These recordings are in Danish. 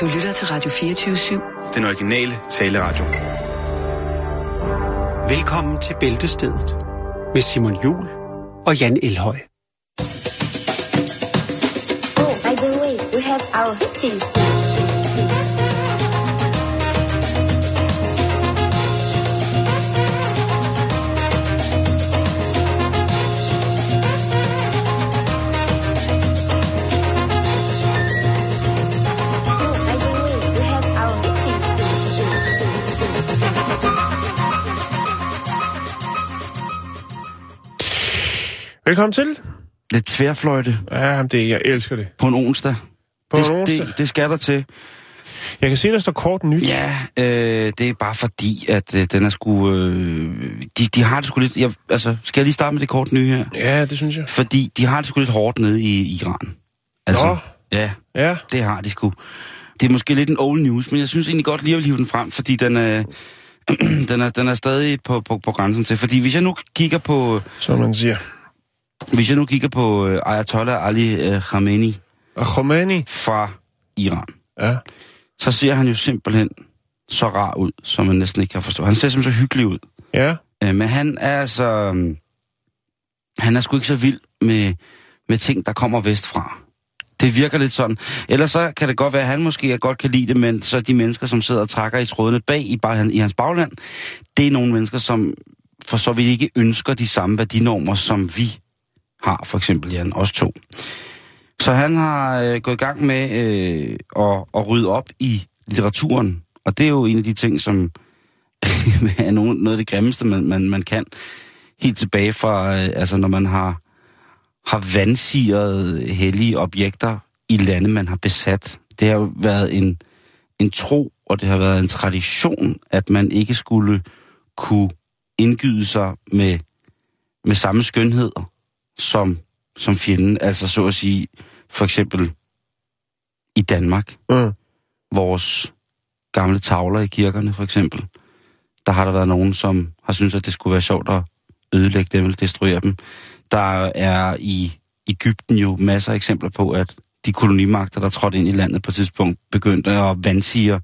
Du lytter til Radio 24-7. Den originale taleradio. Velkommen til Bæltestedet med Simon Jul og Jan Elhøj. Oh, by the way, we have our hippies. Velkommen til. Lidt tværfløjte Ja, det, jeg elsker det. på en onsdag. På det, en onsdag. Det, det skal der til. Jeg kan se, der står kort nyt. Ja, øh, det er bare fordi, at øh, den er sgu... Øh, de, de har det sgu lidt... Jeg, altså, skal jeg lige starte med det kort nye her? Ja, det synes jeg. Fordi de har det sgu lidt hårdt nede i Iran. Altså, Nå. ja, Ja, det har de sgu. Det er måske lidt en old news, men jeg synes egentlig godt lige at hive den frem, fordi den er, den er, den er stadig på, på, på grænsen til. Fordi hvis jeg nu kigger på, som man siger. Hvis jeg nu kigger på øh, Ayatollah Ali øh, Khamenei Khomeini. fra Iran, Ja. så ser han jo simpelthen så rar ud, som man næsten ikke kan forstå. Han ser simpelthen så hyggelig ud. Ja. Øh, men han er altså... øhm, Han er sgu ikke så vild med, med ting, der kommer vestfra. Det virker lidt sådan. Ellers så kan det godt være, at han måske godt kan lide det, men så de mennesker, som sidder og trækker i trådene bag i, bare, i hans bagland, det er nogle mennesker, som for så vidt ikke ønsker de samme værdinormer, som vi har, for eksempel Jan, os to. Så han har øh, gået i gang med øh, at, at rydde op i litteraturen, og det er jo en af de ting, som er nogen, noget af det grimmeste, man, man, man kan. Helt tilbage fra, øh, altså når man har, har vandsiret hellige objekter i lande, man har besat. Det har jo været en, en tro, og det har været en tradition, at man ikke skulle kunne indgyde sig med, med samme skønhed som, som fjenden. Altså så at sige, for eksempel i Danmark, Mm. vores gamle tavler i kirkerne for eksempel, der har der været nogen, som har syntes, at det skulle være sjovt at ødelægge dem eller destruere dem. Der er i Ægypten jo masser af eksempler på, at de kolonimagter, der trådte ind i landet på et tidspunkt, begyndte at vandsige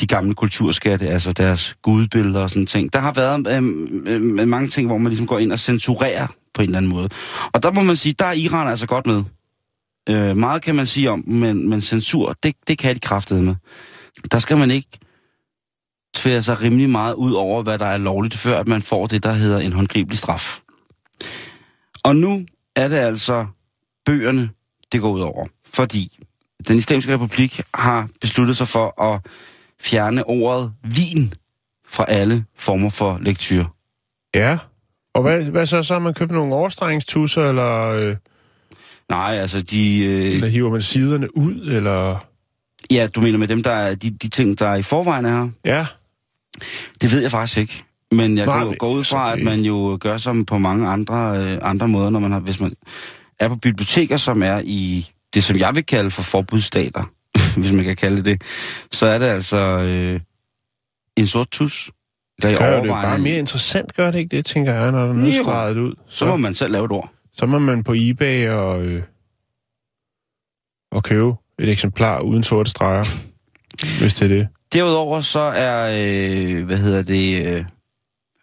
de gamle kulturskatte, altså deres gudbilleder og sådan ting. Der har været øhm, øhm, øhm, mange ting, hvor man ligesom går ind og censurerer på en eller anden måde. Og der må man sige, der er Iran altså godt med. Øh, meget kan man sige om, men, men censur, det, det kan de kraftede med. Der skal man ikke tvære sig rimelig meget ud over, hvad der er lovligt, før at man får det, der hedder en håndgribelig straf. Og nu er det altså bøgerne, det går ud over. Fordi den islamiske republik har besluttet sig for at fjerne ordet vin fra alle former for lektyr. Ja. Og hvad, hvad så? Så har man købt nogle overstrengstusser, eller, øh, Nej, altså de... Øh, eller hiver man siderne ud, eller... ja, du mener med dem, der er de, de ting, der er i forvejen er her? Ja. Det ved jeg faktisk ikke. Men jeg Nej, går, går ud altså, fra, at det- man jo gør som på mange andre, øh, andre måder, når man har, hvis man er på biblioteker, som er i det, som jeg vil kalde for forbudsstater, hvis man kan kalde det det, så er det altså øh, en sort tus, der i Gør det jo bare mere interessant, gør det ikke det, tænker jeg, når den er streget ud. Så må man selv lave et ord. så må man på eBay og, øh, og købe et eksemplar uden sorte streger, hvis det er det. Derudover så er, øh, hvad hedder det, øh,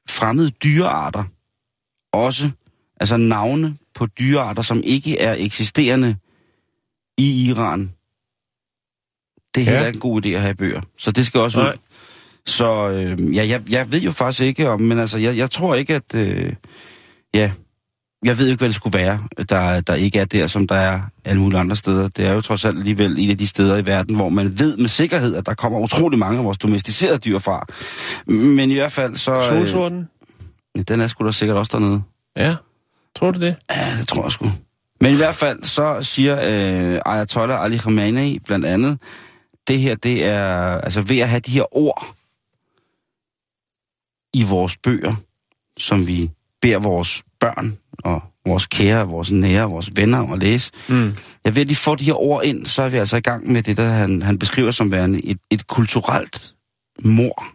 fremmede dyrearter også, altså navne på dyrearter, som ikke er eksisterende i Iran. Det er Ja. heller ikke en god idé at have bøger. Så det skal også ud. Nej. Så øh, ja, jeg, jeg ved jo faktisk ikke om, men altså, jeg, jeg tror ikke, at, øh, ja, jeg ved ikke, hvad det skulle være, der, der ikke er der, som der er alle mulige andre steder. Det er jo trods alt alligevel en af de steder i verden, hvor man ved med sikkerhed, at der kommer utrolig mange af vores domesticerede dyr fra. Men i hvert fald så... Solsorten? Øh, den er sgu da sikkert også dernede. Ja. Tror du det? Ja, det tror jeg sgu. Men i hvert fald så siger øh, Ayatollah Ali Khamenei blandt andet, det her, det er altså ved at have de her ord i vores bøger, som vi beder vores børn og vores kære, vores nære, vores venner at læse. Mm. Ja, ved at de får de her ord ind, så er vi altså i gang med det, der han, han beskriver som værende et, et kulturelt mor.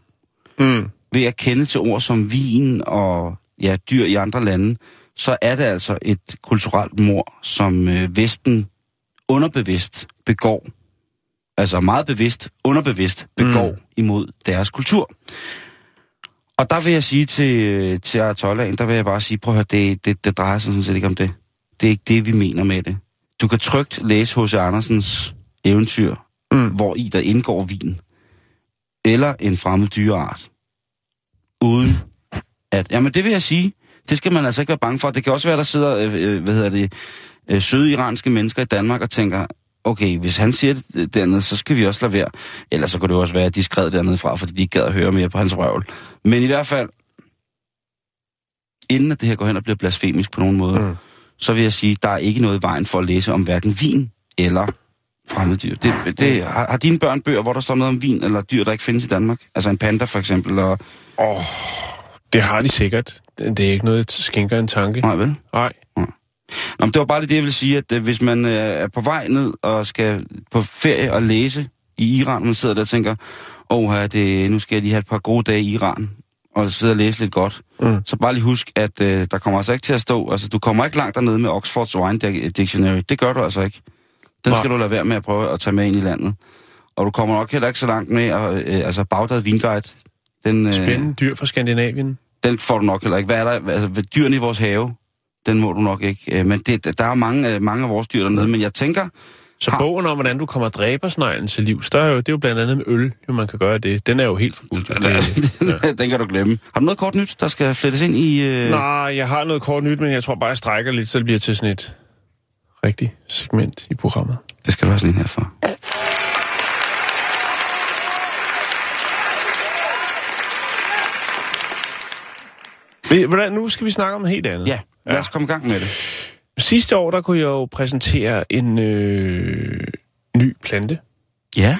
Mm. Ved at kende til ord som vin og ja, dyr i andre lande, så er det altså et kulturelt mor, som øh, Vesten underbevidst begår. Altså meget bevidst, underbevidst, begår mm. imod deres kultur. Og der vil jeg sige til, til Ayatollahen, der vil jeg bare sige, prøv at høre, det, det, det drejer sig sådan set ikke om det. Det er ikke det, vi mener med det. Du kan trygt læse H.C. Andersens eventyr, mm. hvor i der indgår vin, eller en fremmed dyreart, uden at... Jamen, det vil jeg sige, det skal man altså ikke være bange for. Det kan også være, der sidder, øh, øh, hvad hedder det, øh, søde iranske mennesker i Danmark og tænker, okay, hvis han siger det dernede, så skal vi også lade være. Ellers så kunne det jo også være, at de skred dernede fra, fordi de ikke gad at høre mere på hans røvl. Men i hvert fald, inden at det her går hen og bliver blasfemisk på nogen måde, mm. så vil jeg sige, der er ikke noget i vejen for at læse om hverken vin eller fremmeddyr. Det, det, har, har dine børn bøger, hvor der står noget om vin eller dyr, der ikke findes i Danmark? Altså en panda for eksempel? Og... Åh, det har de sikkert. Det er ikke noget, jeg skænker en tanke. Nej, vel? Nej. Nå, men det var bare det, jeg vil sige, at øh, hvis man øh, er på vej ned og skal på ferie og læse i Iran, man sidder der og tænker, åh, her, det, nu skal jeg lige have et par gode dage i Iran, og sidde og læse lidt godt. Mm. Så bare lige husk, at øh, der kommer altså ikke til at stå, altså du kommer ikke langt dernede med Oxford's Wine Dictionary. Det gør du altså ikke. Den skal du lade være med at prøve at tage med ind i landet. Og du kommer nok heller ikke så langt med, at, øh, altså Bagdad Vinguide, den, øh, Spændende dyr fra Skandinavien. den får du nok heller ikke. Hvad er der? Altså, ved dyrene i vores have, den må du nok ikke. Øh, Men det, der er mange, øh, mange af vores dyr dernede, men jeg tænker, Så Har- bogen om, hvordan du kommer dræbersneglen til livs, der er jo, det er jo blandt andet med øl, jo man kan gøre det. Den er jo helt forbudt. ja. den kan du glemme. Har du noget kort nyt, der skal flettes ind i... Øh... Nej, jeg har noget kort nyt, men jeg tror bare, jeg strækker lidt, så det bliver til sådan et rigtigt segment i programmet. Det skal du have sådan en her for. Ved- Hvordan, nu skal vi snakke om noget helt andet. Ja, lad os komme i gang med det. Sidste år, der kunne jeg jo præsentere en øh, ny plante. Ja,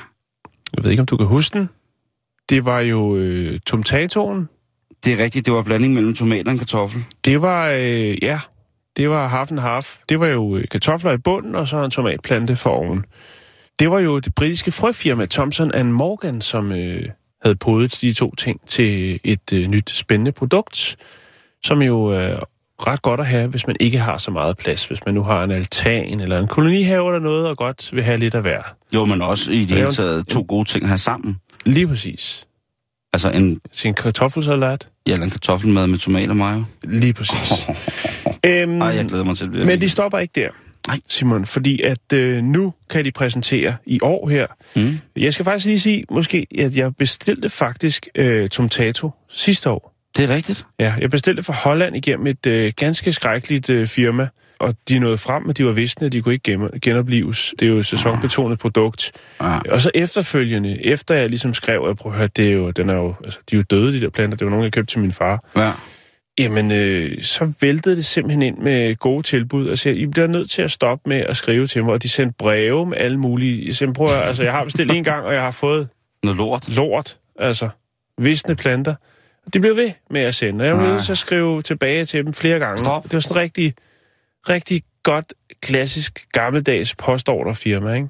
Jeg ved ikke, om du kan huske den. Det var jo øh, tomtatoen. det er rigtigt. Det var blanding mellem tomat og en kartoffel. Det var, øh, ja, det var half and half. Det var jo øh, kartofler i bunden, og så en tomatplante for oven. Det var jo det britiske frøfirma Thomson Morgan, som øh, havde podet de to ting til et øh, nyt spændende produkt, som jo er ret godt at have, hvis man ikke har så meget plads. Hvis man nu har en altan eller en kolonihave eller noget, og godt vil have lidt af hver. Jo, men også i det hele taget to gode ting her sammen. Lige præcis. Altså en, Sin kartoffelsalat. ja, eller en kartoffelmad med tomat og mayo. Lige præcis. øhm, Ej, jeg glæder mig til det. Men de stopper ikke der, Nej. Simon, fordi at øh, nu kan de præsentere i år her. Mm. Jeg skal faktisk lige sige, måske, at jeg bestilte faktisk øh, Tomtato sidste år. Det er rigtigt. Ja, jeg bestilte fra Holland igennem et øh, ganske skrækkeligt øh, firma, og de nåede frem, men de var visne, at de kunne ikke genoplives. Det er jo et sæsonbetonet produkt. Ja. Og så efterfølgende, efter jeg ligesom skrev, at prøv at høre, det er jo, den er jo, altså, de er jo døde, de der planter. Det var nogen, jeg købte til min far. ja. Jamen, øh, så væltede det simpelthen ind med gode tilbud, og sagde, I bliver nødt til at stoppe med at skrive til mig, og de sendte breve med alle mulige... Jeg sagde, prøv at, altså, jeg har bestilt en gang, og jeg har fået Noget lort. lort, altså visne planter. De blev ved med at sende, og jeg var nødt til at skrive tilbage til dem flere gange. Stop. Det var sådan rigtig, rigtig godt, klassisk, gammeldags postorderfirma, ikke?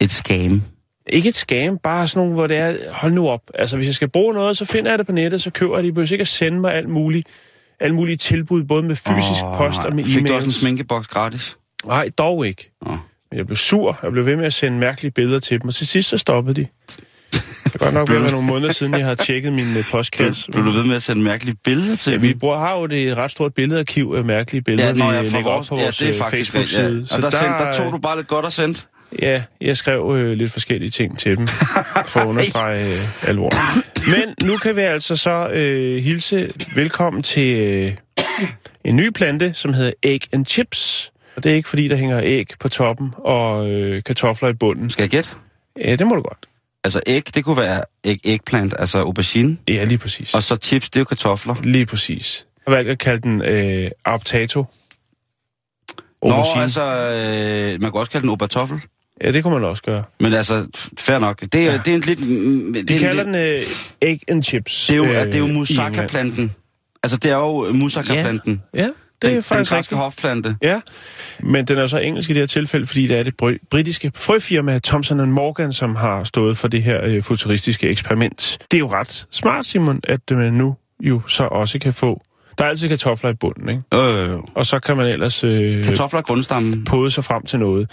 Et scam. Ikke et scam, bare sådan nogle, hvor det er, hold nu op. Altså, hvis jeg skal bruge noget, så finder jeg det på nettet, så køber jeg det. I behøver ikke at sende mig alt muligt, alle mulige tilbud, både med fysisk Åh, post og med Fik du også en sminkeboks gratis? Nej, dog ikke. Men jeg blev sur, jeg blev ved med at sende mærkelige billeder til dem, og til sidst så stoppede de. Det er godt nok ved at være nogle måneder siden, jeg har tjekket min øh, postkasse. Blev du ved med at sende mærkelige billeder til Ja, vi bruger, har jo det et ret stort billedarkiv af mærkelige billeder, Ja, vi får lægger op vores, på ja, vores det er øh, faktisk rigtigt. Ja. Facebook-side. Og der, sendte, der tog du bare lidt godt og sendt. Ja, jeg skrev øh, lidt forskellige ting til dem, for at understrege øh, alvor. Men nu kan vi altså så øh, hilse velkommen til øh, en ny plante, som hedder Egg and Chips. Og det er ikke fordi, der hænger æg på toppen og øh, kartofler i bunden. Skal jeg gætte? Ja, det må du godt. Altså æg, det kunne være æg, eggplant, altså aubergine. Ja, lige præcis. Og så chips, det er jo kartofler. Lige præcis. Jeg har valgt at kalde den øh, Arptato. Nå, Aubergine. altså, øh, man kan også kalde den aubertoffel. Ja, det kunne man også gøre. Men altså, fair nok. Det er, ja. det er en lidt... Det De er en kalder lidt, den øh, Egg and Chips. det er jo, øh, det er jo moussaka-planten. Altså, det er jo moussaka-planten. Ja, det Den, er den faktisk græske rigtigt. hofplante. Ja, men den er så engelsk i det her tilfælde, fordi det er det bry- britiske frøfirma Thomson Morgan, som har stået for det her øh, futuristiske eksperiment. Det er jo ret smart, Simon, at øh, man nu jo så også kan få... Der er altid kartofler i bunden, ikke? Øh, Og så kan man ellers øh, kartofler er grundstammen. pode sig frem til noget.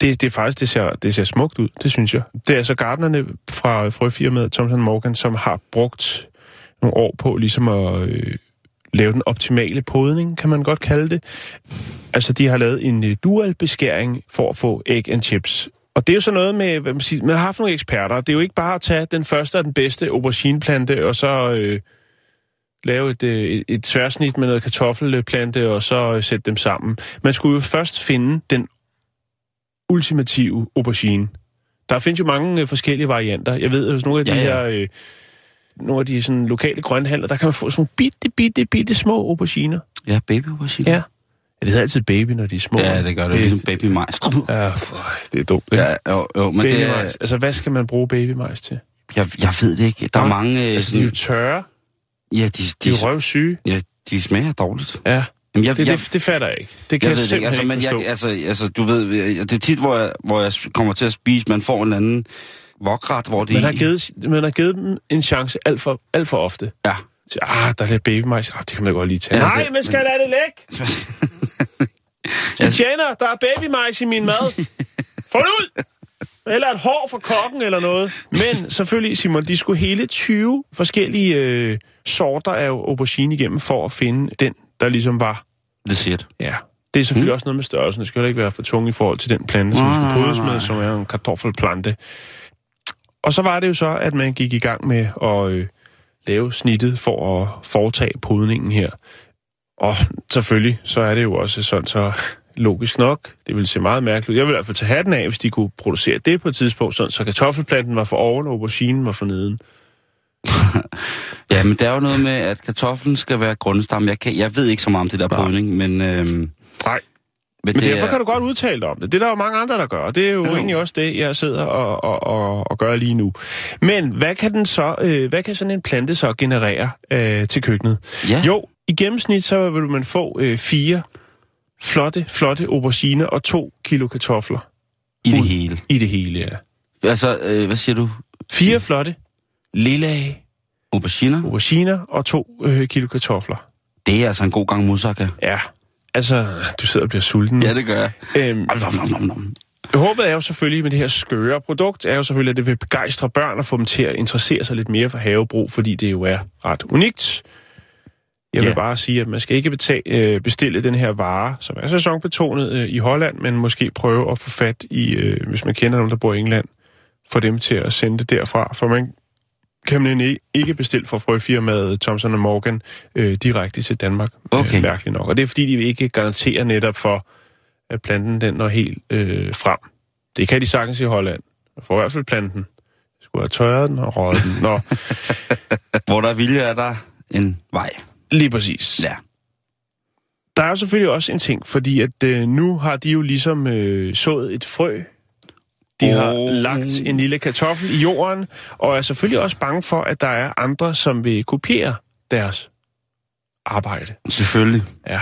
Det, det er faktisk, det ser, det ser smukt ud, det synes jeg. Det er altså gardnerne fra frøfirmaet Thomson Morgan, som har brugt nogle år på ligesom at øh, lave den optimale podning, kan man godt kalde det. Altså, de har lavet en øh, dual beskæring for at få egg and chips. Og det er jo så noget med, hvad man siger, man har haft nogle eksperter. Det er jo ikke bare at tage den første og den bedste aubergineplante, og så øh, lave et, øh, et, tværsnit med noget kartoffelplante, og så øh, sætte dem sammen. Man skulle jo først finde den ultimative aubergine. Der findes jo mange øh, forskellige varianter. Jeg ved, at nogle af de ja. her... Øh, nogle af de sådan, lokale grønhandler, der kan man få sådan nogle bitte, bitte, bitte små auberginer. Ja, baby aubergine. Ja. ja det hedder altid baby, når de er små. Ja, det gør det. Ligesom baby majs. Ja, for, det er dumt. ikke? Ja, jo, jo, men det er, babymajs. Altså, hvad skal man bruge babymajs til? jeg, jeg ved det ikke. Der er mange... øh, Altså, de er jo sådan, tørre. ja, de, De de, er røvsyge. ja, de smager dårligt. Ja, Jamen, jeg, det, jeg, det, det fatter jeg ikke. Det kan jeg jeg, det simpelthen altså, ikke men forstå. jeg, altså, altså, du ved, øh, det er tit, hvor jeg, hvor jeg kommer til at spise, man får en anden vokret, hvor det... Man har, givet, man har givet dem en chance alt for, alt for ofte. Ja. Så, ah, der er lidt babymajs. Ah, det kan man godt lige tage. Ja, Nej, men skal lade det lægge. Jeg tjener, der er babymajs i min mad. Få det ud! Eller et hår fra kokken eller noget. Men selvfølgelig, Simon, de skulle hele 20 forskellige øh, sorter af aubergine igennem for at finde den, der ligesom var The shit. Ja, det er selvfølgelig mm. også noget med størrelsen. Det skal heller ikke være for tung i forhold til den plante, som Nej, skal podes med, som er en kartoffelplante. Og så var det jo så, at man gik i gang med at øh, lave snittet for at foretage podningen her. Og selvfølgelig, så er det jo også sådan så logisk nok. Det ville se meget mærkeligt ud. Jeg vil i hvert fald tage hatten af, hvis de kunne producere det på et tidspunkt, sådan, så kartoffelplanten var for oven, og auberginen var for neden. Ja, men der er jo noget med, at kartoflen skal være grundstamme. Jeg, kan, jeg ved ikke så meget om det der podning, men... Øhm, Nej, men, Men det derfor er, kan du godt udtale dig om det. Det er der jo mange andre, der gør, og det er jo, jo. egentlig også det, jeg sidder og, og, og, og gør lige nu. Men hvad kan, den så, øh, hvad kan sådan en plante så generere øh, til køkkenet? Ja. Jo, i gennemsnit så vil man få øh, fire flotte, flotte auberginer og to kilo kartofler I det hele. i det hele, ja. Altså, øh, hvad siger du? Fire flotte lilla Auberginer? auberginer og to øh, kilo kartofler. Det er altså en god gang moussaka. Ja, altså, du sidder og bliver sulten. Ja, det gør jeg. Øhm, Nom, nom, nom, nom. Håbet er jo selvfølgelig med det her skøre produkt, er jo selvfølgelig, at det vil begejstre børn og få dem til at interessere sig lidt mere for havebrug, fordi det jo er ret unikt. Jeg vil Ja. bare sige, at man skal ikke betale, øh, bestille den her vare, som er sæsonbetonet øh, i Holland, men måske prøve at få fat i, øh, hvis man kender nogen, der bor i England, få dem til at sende det derfra, for man kan man ikke bestille fra frøfirmaet Thomson Morgan øh, direkte til Danmark, Okay. øh, mærkeligt nok. Og det er fordi, de ikke garanterer netop for, at planten den når helt øh, frem. Det kan de sagtens i Holland. Får i hvert fald planten. Jeg skulle have tørret den og røget den. Nå, Hvor der er vilje, er der en vej. lige præcis. Ja. Der er jo selvfølgelig også en ting, fordi at øh, nu har de jo ligesom øh, sået et frø. De har Oh. lagt en lille kartoffel i jorden, og er selvfølgelig også bange for, at der er andre, som vil kopiere deres arbejde. Selvfølgelig. Ja.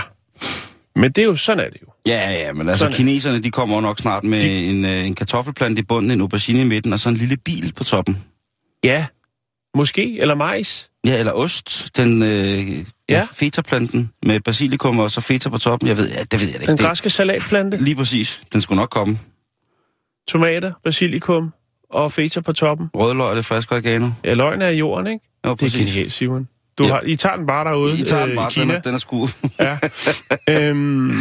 Men det er jo, sådan er det jo. Ja, ja, men altså Sådan er- kineserne, de kommer nok snart med De- en, øh, en kartoffelplante i bunden, en aubergine i midten, og så en lille bil på toppen. Ja, måske, eller majs. Ja, eller ost. Den øh, ja. Ja. feta-planten med basilikum og så feta på toppen. Jeg ved, ja, det ved jeg ikke. Den græske salatplante, lige præcis. Den skulle nok komme. Tomater, basilikum og feta på toppen. Rødløg og det friske oregano. Ja, løgn er i jorden, ikke? Jo, Det er genialt, Simon. Du Ja. har, I tager den bare derude I tager den øh, bare, i den Kina. er, den er sku. Ja. øhm,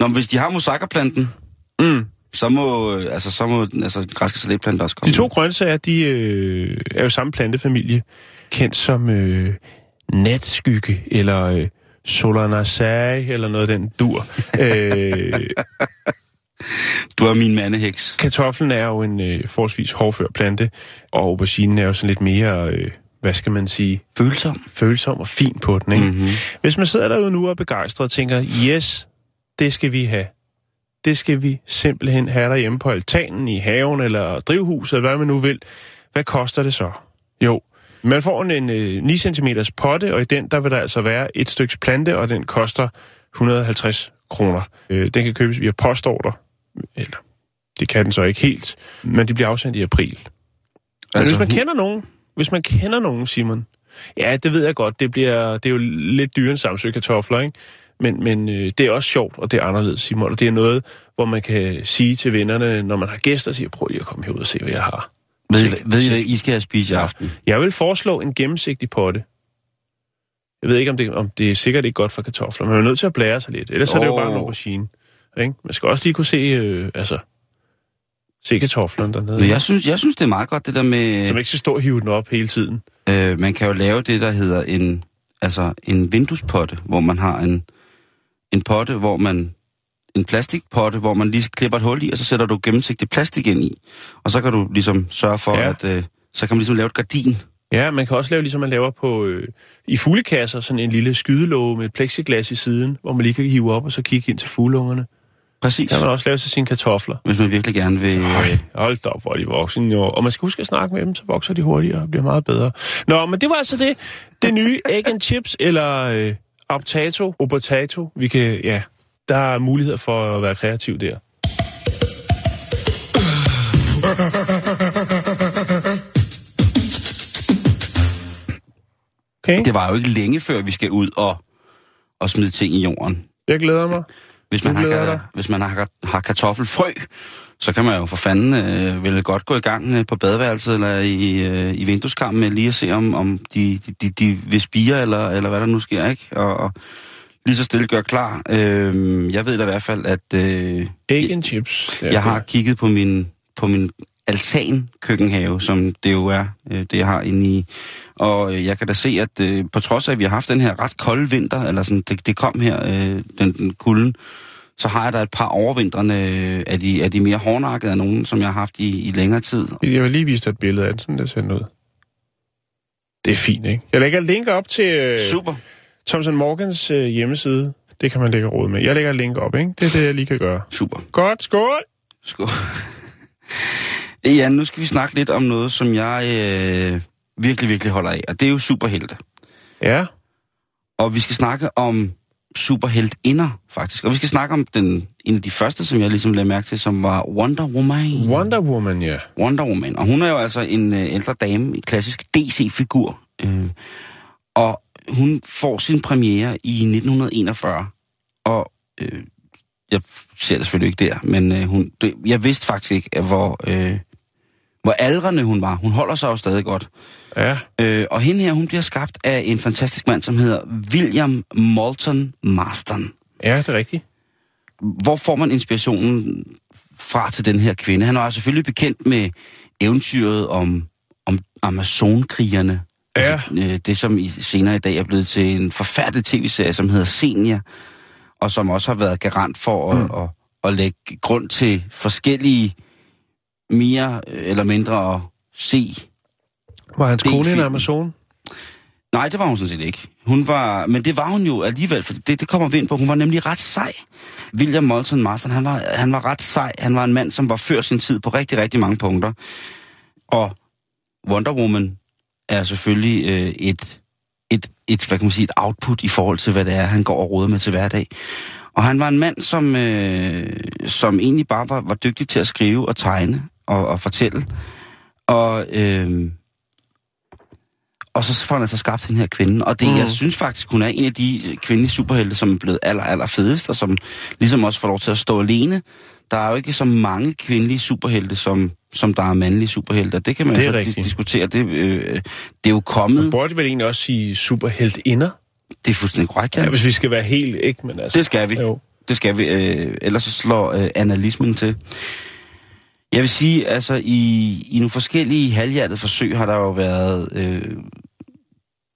Nå, men hvis de har moussaka-planten, mm. så må, øh, altså, så må den- altså, den græske salatplante også komme. De to grøntsager, de øh, er jo samme plantefamilie, kendt som øh, natskygge, eller øh, solanaceae, eller noget af den dur. øh, Du er min mandeheks. kartoflen er jo en øh, forholdsvis hårdfør plante, og auberginen er jo sådan lidt mere, øh, hvad skal man sige, Følsom. følsom og fin på den, ikke? Mm-hmm. Hvis man sidder derude nu og er begejstret og tænker, yes, det skal vi have. Det skal vi simpelthen have derhjemme på altanen, i haven eller drivhuset, eller hvad man nu vil. Hvad koster det så? Jo, man får en, en øh, 9 cm potte, og i den der vil der altså være et stykke plante, og den koster 150 kroner. Øh, den kan købes via postorder, eller det kan den så ikke helt, men de bliver afsendt i april. Men Altså, hvis man kender nogen, hvis man kender nogen, Simon, ja, det ved jeg godt, det, bliver, det er jo lidt dyre end Samsø kartofler, ikke? Men, men øh, det er også sjovt, og det er anderledes, Simon. Og det er noget, hvor man kan sige til vennerne, når man har gæster, siger, prøv lige at komme herud og se, hvad jeg har. Ved, ved I, hvad I skal have spist i aften? Jeg vil foreslå en gennemsigtig potte. Jeg ved ikke, om det, om det er sikkert ikke godt for kartofler, men man er nødt til at blære sig lidt. Ellers oh. er det jo bare en aubergine. Ikke? Man skal også lige kunne se, øh, altså, se kartoflerne dernede. Men jeg synes, jeg synes, det er meget godt, det der med... Så man ikke skal stå og hive den op hele tiden. Øh, man kan jo lave det, der hedder en, altså en vinduespotte, hvor man har en, en potte, hvor man en plastikpotte, hvor man lige klipper et hul i, og så sætter du gennemsigtig plastik ind i. Og så kan du ligesom sørge for, Ja. at... Øh, så kan man ligesom lave et gardin. Ja, man kan også lave, ligesom man laver på, øh, i fuglekasser, sådan en lille skydelåge med et plexiglas i siden, hvor man lige kan hive op og så kigge ind til fuglungerne. Præcis. kan man også lave til sine kartofler. Hvis man virkelig gerne vil... Øj, hold da op, hvor de vokser. Jo. Og man skal huske at snakke med dem, så vokser de hurtigere og bliver meget bedre. Nå, men det var altså det. Det nye egg and chips, eller øh, optato, obotato. Vi kan, ja, der er muligheder for at være kreativ der. Okay, Det var jo ikke længe før, vi skal ud og, og smide ting i jorden. jeg glæder mig. Hvis man, har, hvis man har, har kartoffelfrø, så kan man jo for fanden øh, vel godt gå i gang øh, på badeværelset eller i, øh, i vindueskampen med lige at se, om, om de, de, de, de vil spire, eller, eller hvad der nu sker, ikke? Og, og lige så stille gøre klar. Øh, jeg ved da i hvert fald, at øh, and chips. Er jeg har kigget på min, på min altan køkkenhave, som det jo er, øh, det jeg har inde i. Og øh, jeg kan da se, at øh, på trods af, at vi har haft den her ret kolde vinter, eller sådan, det, det kom her, øh, den, den kulden, så har jeg da et par overvintrende øh, af de, af de mere hårdnakkede af nogen, som jeg har haft i, i længere tid. Jeg vil lige vise dig et billede af det, sådan det ser ud. Det er fint, ikke? Jeg lægger link op til øh, Super. Thomson Morgans øh, hjemmeside. Det kan man lægge råd med. Jeg lægger link op, ikke? Det er det, jeg lige kan gøre. Super. Godt, skål! Skål. Ja, nu skal vi snakke lidt om noget, som jeg øh, virkelig, virkelig holder af, og det er jo superhelte. Ja, Og vi skal snakke om superheltinder, faktisk. Og vi skal snakke om den, en af de første, som jeg ligesom lagde mærke til, som var Wonder Woman. Wonder Woman, ja. Wonder Woman. Og hun er jo altså en øh, ældre dame, en klassisk DC-figur. Øh, og hun får sin premiere i 1941. Og øh, jeg ser det selvfølgelig ikke der, men øh, hun, det, jeg vidste faktisk ikke, at hvor, øh, hvor aldrende hun var. Hun holder sig jo stadig godt. Ja, Øh, og hende her, hun bliver skabt af en fantastisk mand, som hedder William Moulton Marston. ja det er rigtigt. Hvor får man inspirationen fra til den her kvinde? Han var selvfølgelig bekendt med eventyret om, om Amazonkrigerne. Ja. Altså, øh, det, som i, senere i dag er blevet til en forfærdelig tv-serie, som hedder Senia, og som også har været garant for at, Mm. at, at, at lægge grund til forskellige mere øh, eller mindre at se Var hans kone en. Amazon? Nej, det var hun sådan set ikke. Hun var, men det var hun jo alligevel, for det, det kommer vi ind på. Hun var nemlig ret sej. William Moulton Marston, han var, han var ret sej. Han var en mand, som var før sin tid på rigtig, rigtig mange punkter. Og Wonder Woman er selvfølgelig øh, et, et, et, hvad kan man sige, et output i forhold til, hvad det er, han går og råder med til hverdag. Og han var en mand, som, øh, som egentlig bare var, var dygtig til at skrive og tegne og, og fortælle. Og, øh, og så får han altså skabt den her kvinde. Og det, Mm. jeg synes faktisk, hun er en af de kvindelige superhelte, som er blevet aller, aller fedest, og som ligesom også får lov til at stå alene. Der er jo ikke så mange kvindelige superhelte, som, som der er mandlige superhelte. Det kan man Det er så rigtigt. dis- diskutere. Det, øh, det er jo kommet. Man burde vel egentlig også sige superheltinder? Det er fuldstændig korrekt, ja. Ja, hvis vi skal være helt, ikke? Men altså, Det skal vi. Jo. Det skal vi. Øh, ellers så slår øh, analismen til. Jeg vil sige, altså i, i nogle forskellige halvhjertede forsøg har der jo været øh,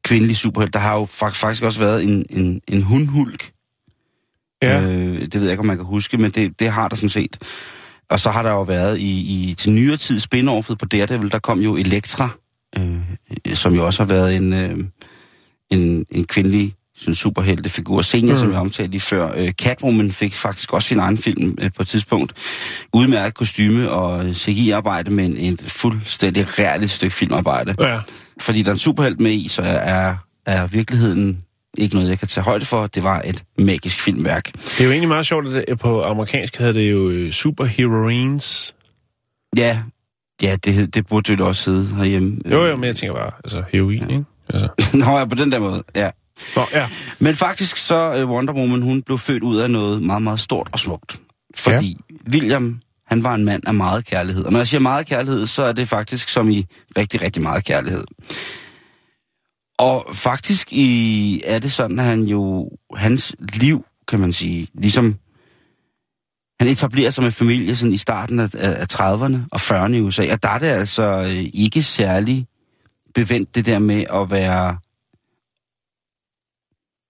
kvindelige superhelte. Der har jo fak- faktisk også været en, en, en hundhulk. Ja. Øh, det ved jeg ikke, om man kan huske, men det, det har der sådan set. Og så har der jo været i, i til nyere tid spin-offet på Daredevil, der kom jo Elektra, øh, som jo også har været en, øh, en, en kvindelig sådan superheltefigur. Senior, Mm. som jeg omtalte lige før. Øh, Catwoman fik faktisk også sin egen film øh, på et tidspunkt. Udmærket kostyme og øh, CGI-arbejde, men et fuldstændig realistisk stykke filmarbejde. ja. Fordi der er en superhelt med i, så er, er virkeligheden ikke noget, jeg kan tage højde for. Det var et magisk filmværk. Det er jo egentlig meget sjovt, at det, på amerikansk hedder det jo øh, superheroines. Ja, ja det, det burde det jo også hedde herhjemme. Jo, jo, men jeg tænker bare, altså heroin, ikke? Altså, Nå, ja, på den der måde, ja. Nå, ja. Men faktisk så uh, Wonder Woman, hun blev født ud af noget meget, meget stort og smukt. Fordi ja. William, han var en mand af meget kærlighed. Og når jeg siger meget kærlighed, så er det faktisk som i rigtig, rigtig meget kærlighed. Og faktisk i, er det sådan, at han jo, hans liv, kan man sige, ligesom han etablerer sig med familie sådan i starten af, af, 30'erne og 40'erne i USA, og der er det altså øh, ikke særlig bevendt det der med at være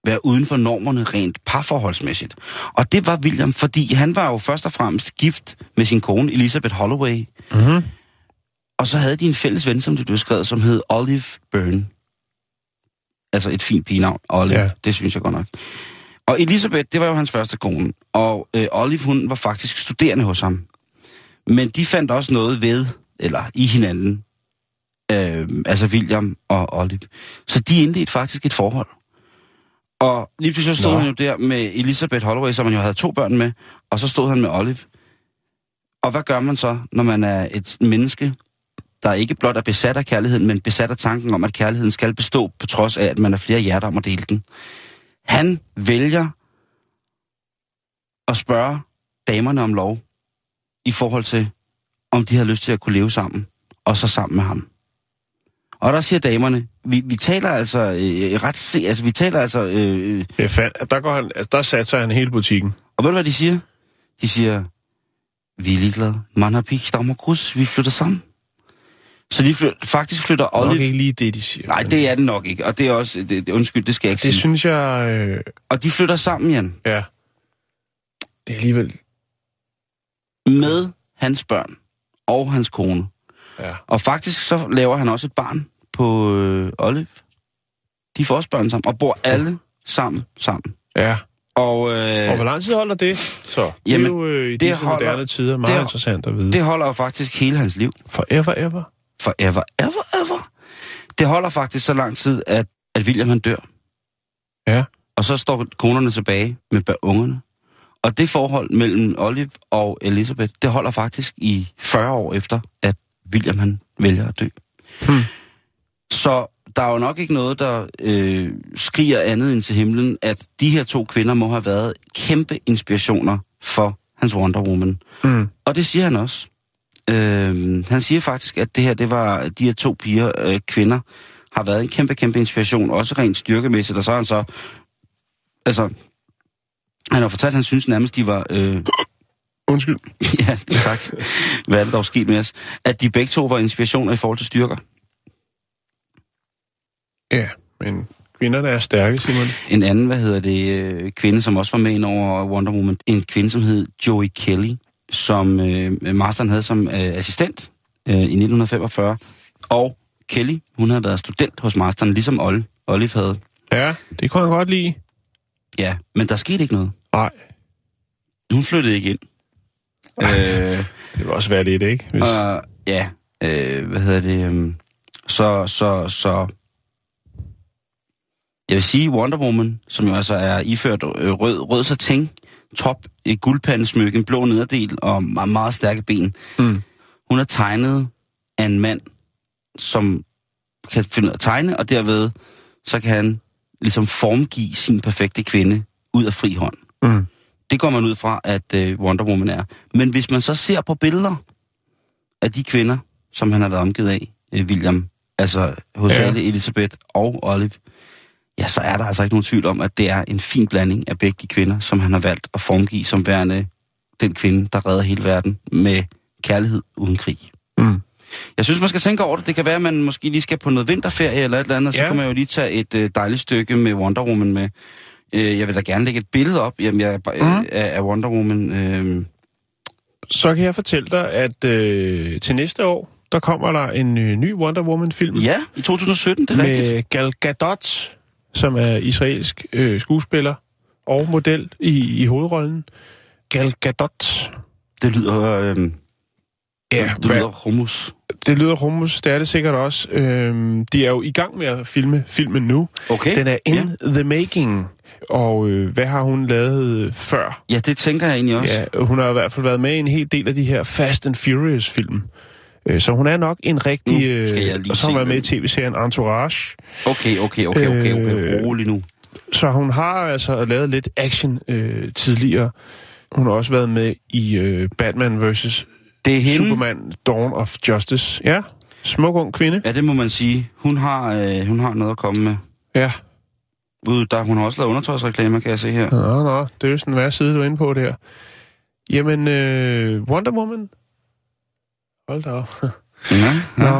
være uden for normerne rent parforholdsmæssigt. Og det var William, fordi han var jo først og fremmest gift med sin kone Elizabeth Holloway. Mm-hmm. Og så havde de en fælles ven, som det blev skrevet, som hed Olive Byrne. Altså et fint pigenavn, Olive. Ja. Ja. Det synes jeg godt nok. Og Elisabeth, det var jo hans første kone. Og øh, Olive, hun var faktisk studerende hos ham. Men de fandt også noget ved, eller i hinanden. Øh, altså William og Olive. Så de indledte faktisk et forhold. Og lige pludselig så stod Nå. han jo der med Elisabeth Holloway, som han jo havde to børn med. Og så stod han med Olive. Og hvad gør man så, når man er et menneske, der ikke blot er besat af kærligheden, men besat af tanken om, at kærligheden skal bestå, på trods af, at man er flere hjerter om at dele den? Han vælger at spørge damerne om lov i forhold til, om de har lyst til at kunne leve sammen, og så sammen med ham. Og der siger damerne, vi, vi taler altså øh, ret se, altså vi taler altså, øh, øh, fand, der, går han, altså, der satser han hele butikken. og ved du hvad de siger? De siger, vi er ligeglade. Man har pik, der krus, vi flytter sammen. Så de flytter, faktisk flytter Nok Olive... ikke lige det, de siger. Nej, det er det nok ikke, og det er også, det, det, undskyld, det skal jeg ikke Det sige. synes jeg, øh, Og de flytter sammen, Jan, ja. Det er alligevel... med hans børn og hans kone. Ja. Og faktisk så laver han også et barn på øh, Olive. De får også børn sammen, og bor alle sammen sammen. Ja. Og, øh, Og hvor lang tid holder det? Så det Jamen, er jo øh, i det disse holder- moderne tider meget det- interessant at vide. det holder jo faktisk hele hans liv. Forever, ever. Forever, ever, ever. Det holder faktisk så lang tid, at, at William han dør. Ja. Og så står konerne tilbage med ungerne. Og det forhold mellem Olive og Elizabeth, det holder faktisk i 40 år efter, at William han vælger at dø. Hmm. Så der er jo nok ikke noget, der øh, skriger andet end til himlen, at de her to kvinder må have været kæmpe inspirationer for hans Wonder Woman. Mm. Og det siger han også. Øh, han siger faktisk, at det her, det var de her to piger, øh, kvinder, har været en kæmpe, kæmpe inspiration, også rent styrkemæssigt, og så har han så, altså, han har fortalt, at han synes nærmest, de var, øh, Undskyld. ja, tak, hvad er det dog sket med os, at de begge to var inspirationer i forhold til styrker. Ja, men kvinderne er stærke, Simon. En anden, hvad hedder det, øh, kvinde, som også var med ind over Wonder Woman, en kvinde, som hed Joey Kelly, som øh, Masteren havde som øh, assistent øh, i 1945. Og Kelly, hun havde været student hos Masteren, ligesom Olle, Olive havde. Ja, det kunne han godt lide. Ja, men der skete ikke noget. Nej, Hun flyttede ikke ind. Øh, det vil også være lidt, ikke? Hvis... og, ja, øh, hvad hedder det? Øh, så, så, så... Jeg vil sige, Wonder Woman, som jo altså er iført øh, rød, rød satin, top, et guldpandesmykke, en blå nederdel og meget, meget stærke ben. Mm. Hun er tegnet af en mand, som kan finde at tegne, og derved så kan han ligesom formgive sin perfekte kvinde ud af fri hånd. Mm. Det går man ud fra, at øh, Wonder Woman er. Men hvis man så ser på billeder af de kvinder, som han har været omgivet af, øh, William, altså hovedsageligt ja. Elisabeth og Olive, ja, så er der altså ikke nogen tvivl om, at det er en fin blanding af begge de kvinder, som han har valgt at formgive som værende den kvinde, der redder hele verden med kærlighed uden krig. Mm. Jeg synes, man skal tænke over det. Det kan være, at man måske lige skal på noget vinterferie eller et eller andet, så Ja. kan man jo lige tage et øh, dejligt stykke med Wonder Woman med. Øh, jeg vil da gerne lægge et billede op jamen, jeg, Mhm. af, af Wonder Woman. Øh, Så kan jeg fortælle dig, at øh, til næste år, der kommer der en øh, ny Wonder Woman-film. ja, i 2017, det er med rigtigt. Gal Gadot, som er israelsk øh, skuespiller og model i, i hovedrollen. Gal Gadot. Det lyder, øh, Ja, det lyder hummus. det lyder hummus, det er det sikkert også. Øhm, de er jo i gang med at filme filmen nu. Okay. Den er in ja. the making. Og øh, hvad har hun lavet øh, før? ja, det tænker jeg egentlig også. Ja, hun har i hvert fald været med i en hel del af de her Fast and Furious-film. Øh, Så hun er nok en rigtig... Øh, og så har hun været med i tv-serien Entourage. Okay, okay, okay, okay, okay. Øh, Rolig nu. Så hun har altså lavet lidt action øh, tidligere. Hun har også været med i øh, Batman vs. Det er hende. Superman Dawn of Justice. Ja, smuk ung kvinde. Ja, det må man sige. Hun har, øh, hun har noget at komme med. Ja. Ud, der, hun har også lavet undertøjsreklamer, kan jeg se her. Nå, nå, det er jo sådan, hvad side du er inde på der. Jamen, øh, Wonder Woman. Hold da op. Ja, Nå. ja.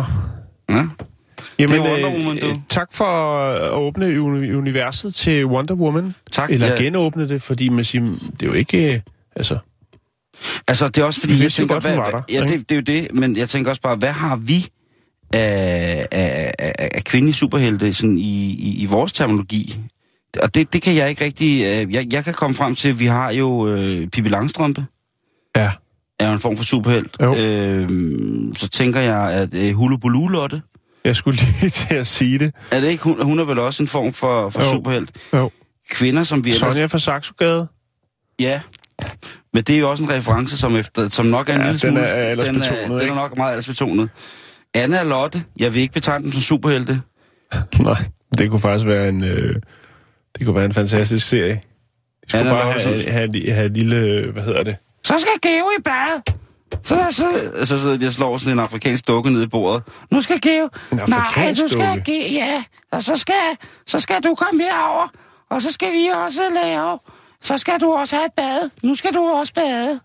ja. Jamen, Wonder Woman, du. øh, tak for at åbne uni- universet til Wonder Woman. Tak. Eller ja. genåbne det, fordi man siger, det er jo ikke... Øh, altså, Altså, det er også fordi, Vi jeg tænker, godt, hvad, der, ja, det, det er jo det, men jeg tænker også bare, hvad har vi af, af, af, af kvindelige superhelte sådan i, i, i vores terminologi? Og det, det kan jeg ikke rigtig... Øh, jeg, jeg kan komme frem til, at vi har jo øh, Pippi Langstrømpe, ja. er jo en form for superhelt. Jo. Øh, så tænker jeg, at øh, Hulubulu Lotte, Jeg skulle lige til at sige det. er det ikke, hun, hun er vel også en form for, for Jo. superhelt? Jo. Kvinder, som vi ellers... Sonja fra Saxogade. Ja, men det er jo også en reference, som, efter, som nok er en Ja, lille den smule... er aldersbetonet, den er, den er nok meget aldersbetonet. Anna og Lotte, jeg vil ikke betegne dem som superhelte. Nej, det kunne faktisk være en... Øh, det kunne være en fantastisk serie. De skulle Anna bare have, have, have, have lille... Hvad hedder det? Så skal Geo i bad. Så, så, så sidder de og slår sådan en afrikansk dukke ned i bordet. Nu skal Geo... Nej, du skal dukke? Ge- ja. Og så skal, så skal du komme herover. Og så skal vi også lave... Så skal du også have et bad. Nu skal du også bade.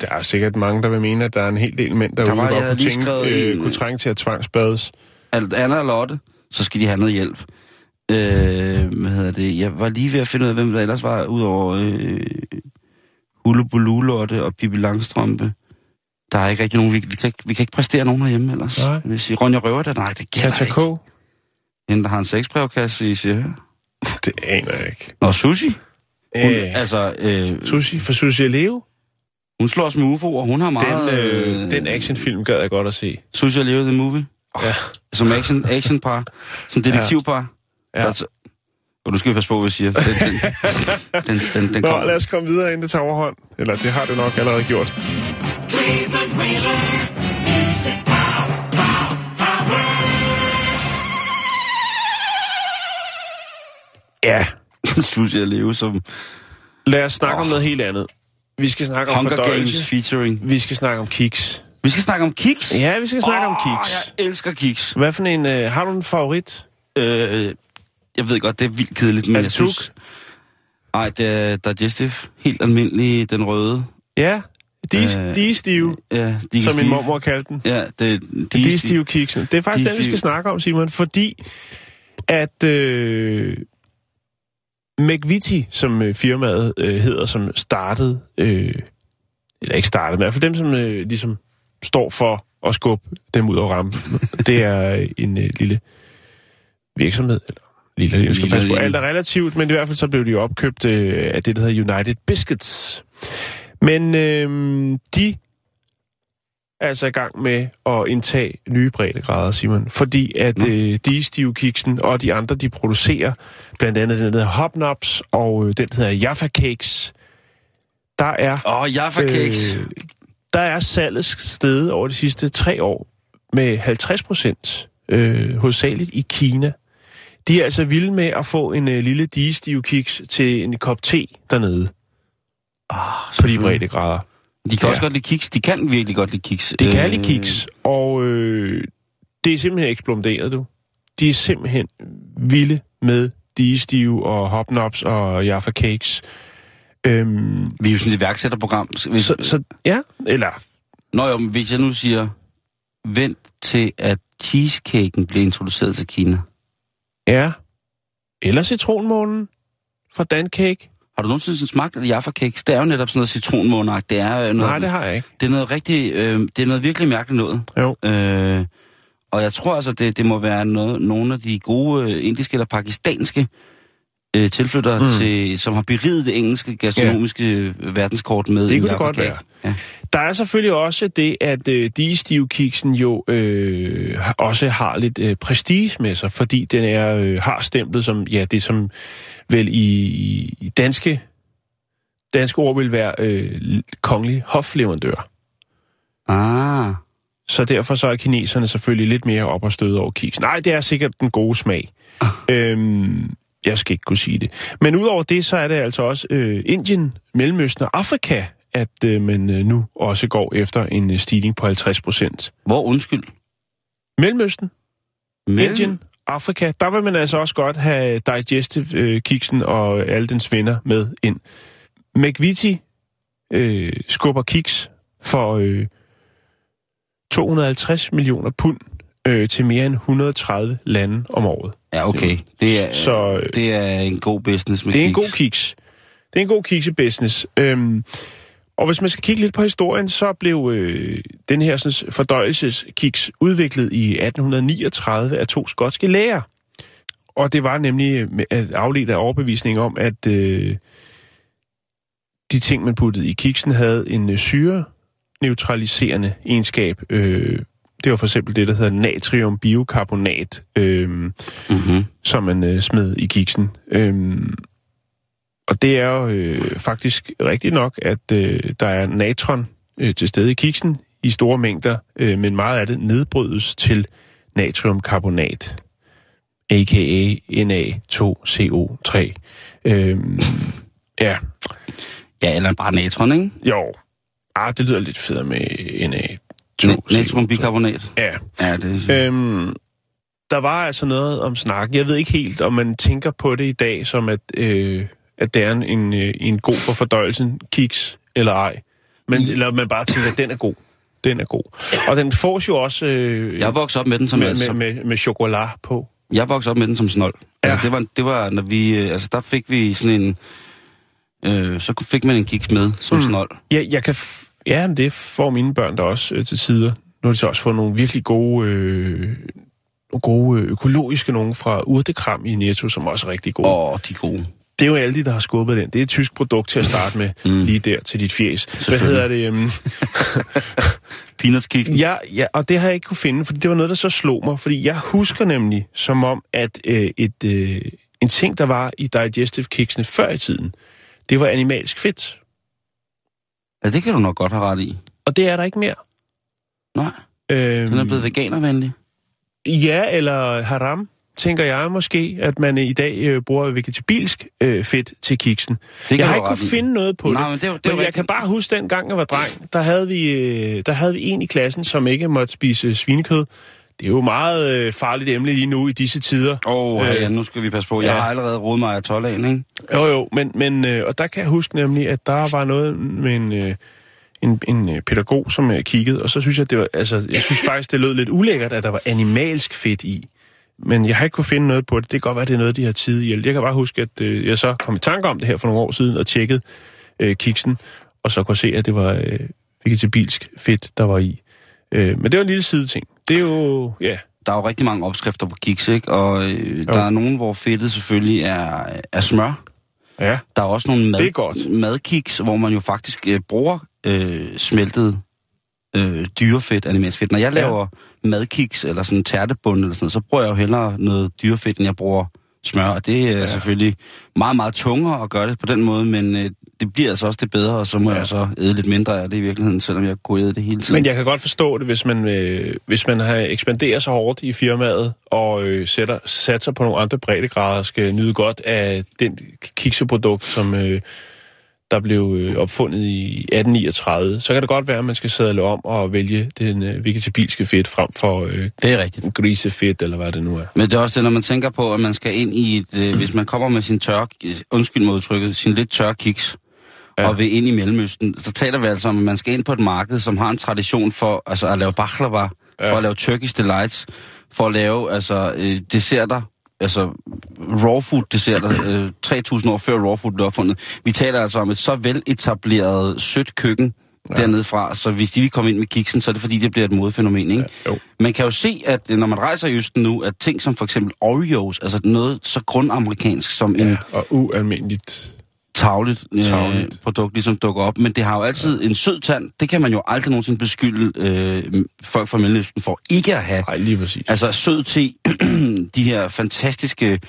Der er sikkert mange, der vil mene, at der er en hel del mænd, var- der jeg godt kunne, tænke, øh, kunne trænge til at tvangsbades. Anna og Lotte, så skal de have noget hjælp. Øh, hvad hedder det? Jeg var lige ved at finde ud af, hvem der ellers var, udover øh, Hulubulu Lotte og Pippi Langstrømpe. Der er ikke rigtig nogen, vi, vi, kan, ikke, vi kan ikke præstere nogen herhjemme ellers. Nej. Jeg sige, Ronja Røver, der, nej, det gælder Katja ikke. Hende, der har en sexbrevkasse i siger. Det aner jeg ikke. Nå, Sushi. Hun, Øh, altså, øh, Sushi for Sushi Leo. Hun slår os med UFO'er. Hun har Den, meget... øh, den actionfilm gad jeg godt at se. Sushi og Leo the Movie. Ja. Som action, actionpar. Som detektivpar. Ja. Altså, og du skal passe på, hvad jeg siger. Den, den, den, den, den Nå, kommer. lad os komme videre, inden det tager overhånd. Eller det har det nok allerede gjort. Ja, Sushi og Leo som lad os snakke oh. om noget helt andet. Vi skal snakke om Hunger Games fordøjelse. featuring. Vi skal snakke om kiks. Vi skal snakke om kiks. Ja, vi skal snakke om Åh, kiks. Jeg elsker kiks. Hvad for en... Øh, har du en favorit? Øh, jeg ved godt, det er vildt kedeligt, men jeg synes... Nej, det er Digestive. Helt almindelig, den røde. Ja, de, Øh, de stive, Ja, de som min mormor kaldte den. Ja, det, de, De er stive kiksen. Det er faktisk De den, vi skal stive. snakke om, Simon, fordi at øh, McVitie, som øh, firmaet øh, hedder, som startede, øh, eller ikke startede, men i hvert fald dem, som øh, ligesom står for at skubbe dem ud over rampen, det er en øh, lille virksomhed, eller lille, jeg skal Lille, passe på, lille. alt er relativt, men i hvert fald så blev de opkøbt øh, af det, der hedder United Biscuits. Men øh, de altså i gang med at indtage nye breddegrader, Simon. Fordi at Nå. øh, de stive kiksen og de andre, de producerer, blandt andet den, der Hopnops og øh, den, der hedder Jaffa Cakes, der er, Åh, oh, Jaffa Cakes. øh, der er salget steget over de sidste tre år med 50 procent, øh, hovedsageligt i Kina. De er altså vilde med at få en øh, lille digestive kiks til en kop te dernede Oh, på de breddegrader. De kan Ja. også godt lide kiks. De kan virkelig godt lide kiks. Det kan Øh, lide kiks, og øh, det er simpelthen eksploderet, du. De er simpelthen vilde med digestive og hopnops og Jaffa Cakes. Øhm, Vi er jo sådan et iværksætterprogram. Hvis, så, så, ja, eller... Nå jo, men hvis jeg nu siger, vent til, at cheesecaken bliver introduceret til Kina. Ja. Eller citronmånen fra Dancake. Har du nogensinde smagt af Jaffa Cakes? Det er jo netop sådan noget citronmånagt. Det er, øh, noget, Nej, det har jeg ikke. det er noget rigtig, øh, det er noget virkelig mærkeligt noget. Jo. Øh, og jeg tror altså, det, det må være noget, nogle af de gode øh, indiske eller pakistanske øh, tilflyttere, Mm. til, som har beriget det engelske gastronomiske ja. verdenskort med Det kunne det godt være. Ja. Der er selvfølgelig også det, at øh, digestive-kiksen jo øh, også har lidt øh, prestige med sig, fordi den er øh, har stemplet som, ja, det som vel i, i danske, danske ord vil være øh, kongelig hofleverandør. Ah, Så derfor så er kineserne selvfølgelig lidt mere op og støde over kiksen. Nej, det er sikkert den gode smag. øhm, Jeg skal ikke kunne sige det. Men udover det, så er det altså også øh, Indien, Mellemøsten og Afrika, at øh, man øh, nu også går efter en øh, stigning på 50 procent. Hvor undskyld? Mellemøsten, Mellem- Indien, Afrika, der vil man altså også godt have digestive-kiksen og alle dens venner med ind. McVitie øh, skubber kiks for øh, 250 millioner pund øh, til mere end 130 lande om året. Ja, okay. Det er, Så, øh, det er en god business med Det er en kiks. god kiks. Det er en god kiksebusiness. Øhm, og hvis man skal kigge lidt på historien, så blev øh, den her sådan, fordøjelseskiks udviklet i 1839 af to skotske læger. Og det var nemlig afledt af overbevisning om, at øh, de ting, man puttede i kiksen, havde en øh, syre-neutraliserende egenskab. Øh, det var for eksempel det, der hedder natriumbicarbonat, øh, Mm-hmm. som man øh, smed i kiksen. Øhm, og det er jo øh, faktisk rigtigt nok, at øh, der er natron øh, til stede i kiksen i store mængder, øh, men meget af det nedbrydes til natriumkarbonat, a.k.a. Na2CO3. Øhm, ja, Ja, eller bare natron, ikke? jo. Ah, det lyder lidt federe med Na2CO3. Na- Natriumbicarbonat. Ja. Ja, det. Øhm, der var altså noget om snakken. Jeg ved ikke helt, om man tænker på det i dag, som at, øh, at det er en, en, øh, en god for fordøjelsen, kiks eller ej. Men, I- eller man bare tænker, at den er god. Den er god. Og den fås jo også øh, Jeg voksede op med den som... med, som med, med, med chokolade på. Jeg voksede op med den som snold. Ja. Altså, Ja. det var, det var, når vi... øh, Altså, der fik vi sådan en... Øh, så fik man en kiks med som mm. snold. Ja, jeg kan ja, men det får mine børn der også øh, til sider. Nu har de så også fået nogle virkelig gode, øh, nogle gode økologiske nogen fra Urtekram i Netto, som også er rigtig gode. Åh, oh, de er gode. Det er jo alle de, der har skubbet den. Det er et tysk produkt til at starte med, mm. lige der til dit fjes. Hvad hedder det? Um... Peanutskiksen. ja, ja, og det har jeg ikke kunne finde, fordi det var noget, der så slog mig. Fordi jeg husker nemlig, som om, at øh, et, øh, en ting, der var i digestive kiksene før i tiden, det var animalsk fedt. Ja, det kan du nok godt have ret i. Og det er der ikke mere. Nej, Øhm, den er blevet veganervenlig. Ja, eller haram, tænker jeg måske, at man i dag øh, bruger vegetabilsk øh, fedt til kiksen. Det kan jeg har ikke kunnet finde noget på Nej, det. men det det men jeg rigtigt. kan bare huske, den gang jeg var dreng, der havde, vi, øh, der havde vi en i klassen, som ikke måtte spise svinekød. Det er jo meget øh, farligt emne lige nu i disse tider. Åh, oh, Øh, ja, nu skal vi passe på. Jeg ja. har allerede rodet mig af 12 ikke? Jo, jo, men, men øh, og der kan jeg huske nemlig, at der var noget med en, øh, en, en øh, pædagog, som øh, kiggede, og så synes jeg, det var, altså, jeg synes faktisk, det lød lidt ulækkert, at der var animalsk fedt i. Men jeg har ikke kunne finde noget på det. Det kan godt være, det er noget, de har tid i. Jeg kan bare huske, at øh, jeg så kom i tanke om det her for nogle år siden, og tjekkede øh, kiksen, og så kunne se, at det var øh, vegetabilsk fedt, der var i. Øh, men det var en lille sideting. Det er jo, ja, Der er jo rigtig mange opskrifter på kiks, ikke? Og øh, der er nogen, hvor fedtet selvfølgelig er, er smør. ja, Der er også nogle mad, Det er godt. madkiks, hvor man jo faktisk øh, bruger øh, smeltet øh, dyrefedt, animalsk fedt. Når jeg laver ja. Madkiks eller sådan en tærtebund eller sådan noget, så bruger jeg jo hellere noget dyrefedt, end jeg bruger smør. Og det er ja. selvfølgelig meget, meget tungere at gøre det på den måde, men øh, det bliver altså også det bedre, og så må ja. Jeg så æde lidt mindre af det i virkeligheden, selvom jeg kunne æde det hele tiden. Men jeg kan godt forstå det, hvis man, øh, hvis man har ekspanderet så hårdt i firmaet, og øh, sætter, satser på nogle andre breddegrader, skal nyde godt af den kikseprodukt, som øh, der blev øh, opfundet i 1839, så kan det godt være, at man skal sadle om og vælge den øh, vegetabilske fedt frem for øh, Det er rigtigt. grisefedt, eller hvad det nu er. Men det er også det, når man tænker på, at man skal ind i et... Øh, hvis man kommer med sin tør... Undskyld mod udtrykket, sin lidt tør kiks. Ja. og vil ind i Mellemøsten, så taler vi altså om, at man skal ind på et marked, som har en tradition for altså, at lave baklava, ja. for at lave Turkish delights, for at lave altså, øh, desserter, altså raw food desserter, øh, 3000 år før raw food blev opfundet. Vi taler altså om et så veletableret sødt køkken, ja. dernede fra, så hvis de vil komme ind med kiksen, så er det fordi, det bliver et modefænomen, ikke? Ja, jo. Man kan jo se, at øh, når man rejser i Østen nu, at ting som for eksempel Oreos, altså noget så grundamerikansk som ja. en og ualmindeligt. Tavligt, øh, Tarveligt. produkt ligesom dukker op, men det har jo altid ja. en sød tand. Det kan man jo aldrig nogensinde beskylde øh, folk fra Mellemøsten for ikke at have. Nej, lige præcis. Altså sød te, de her fantastiske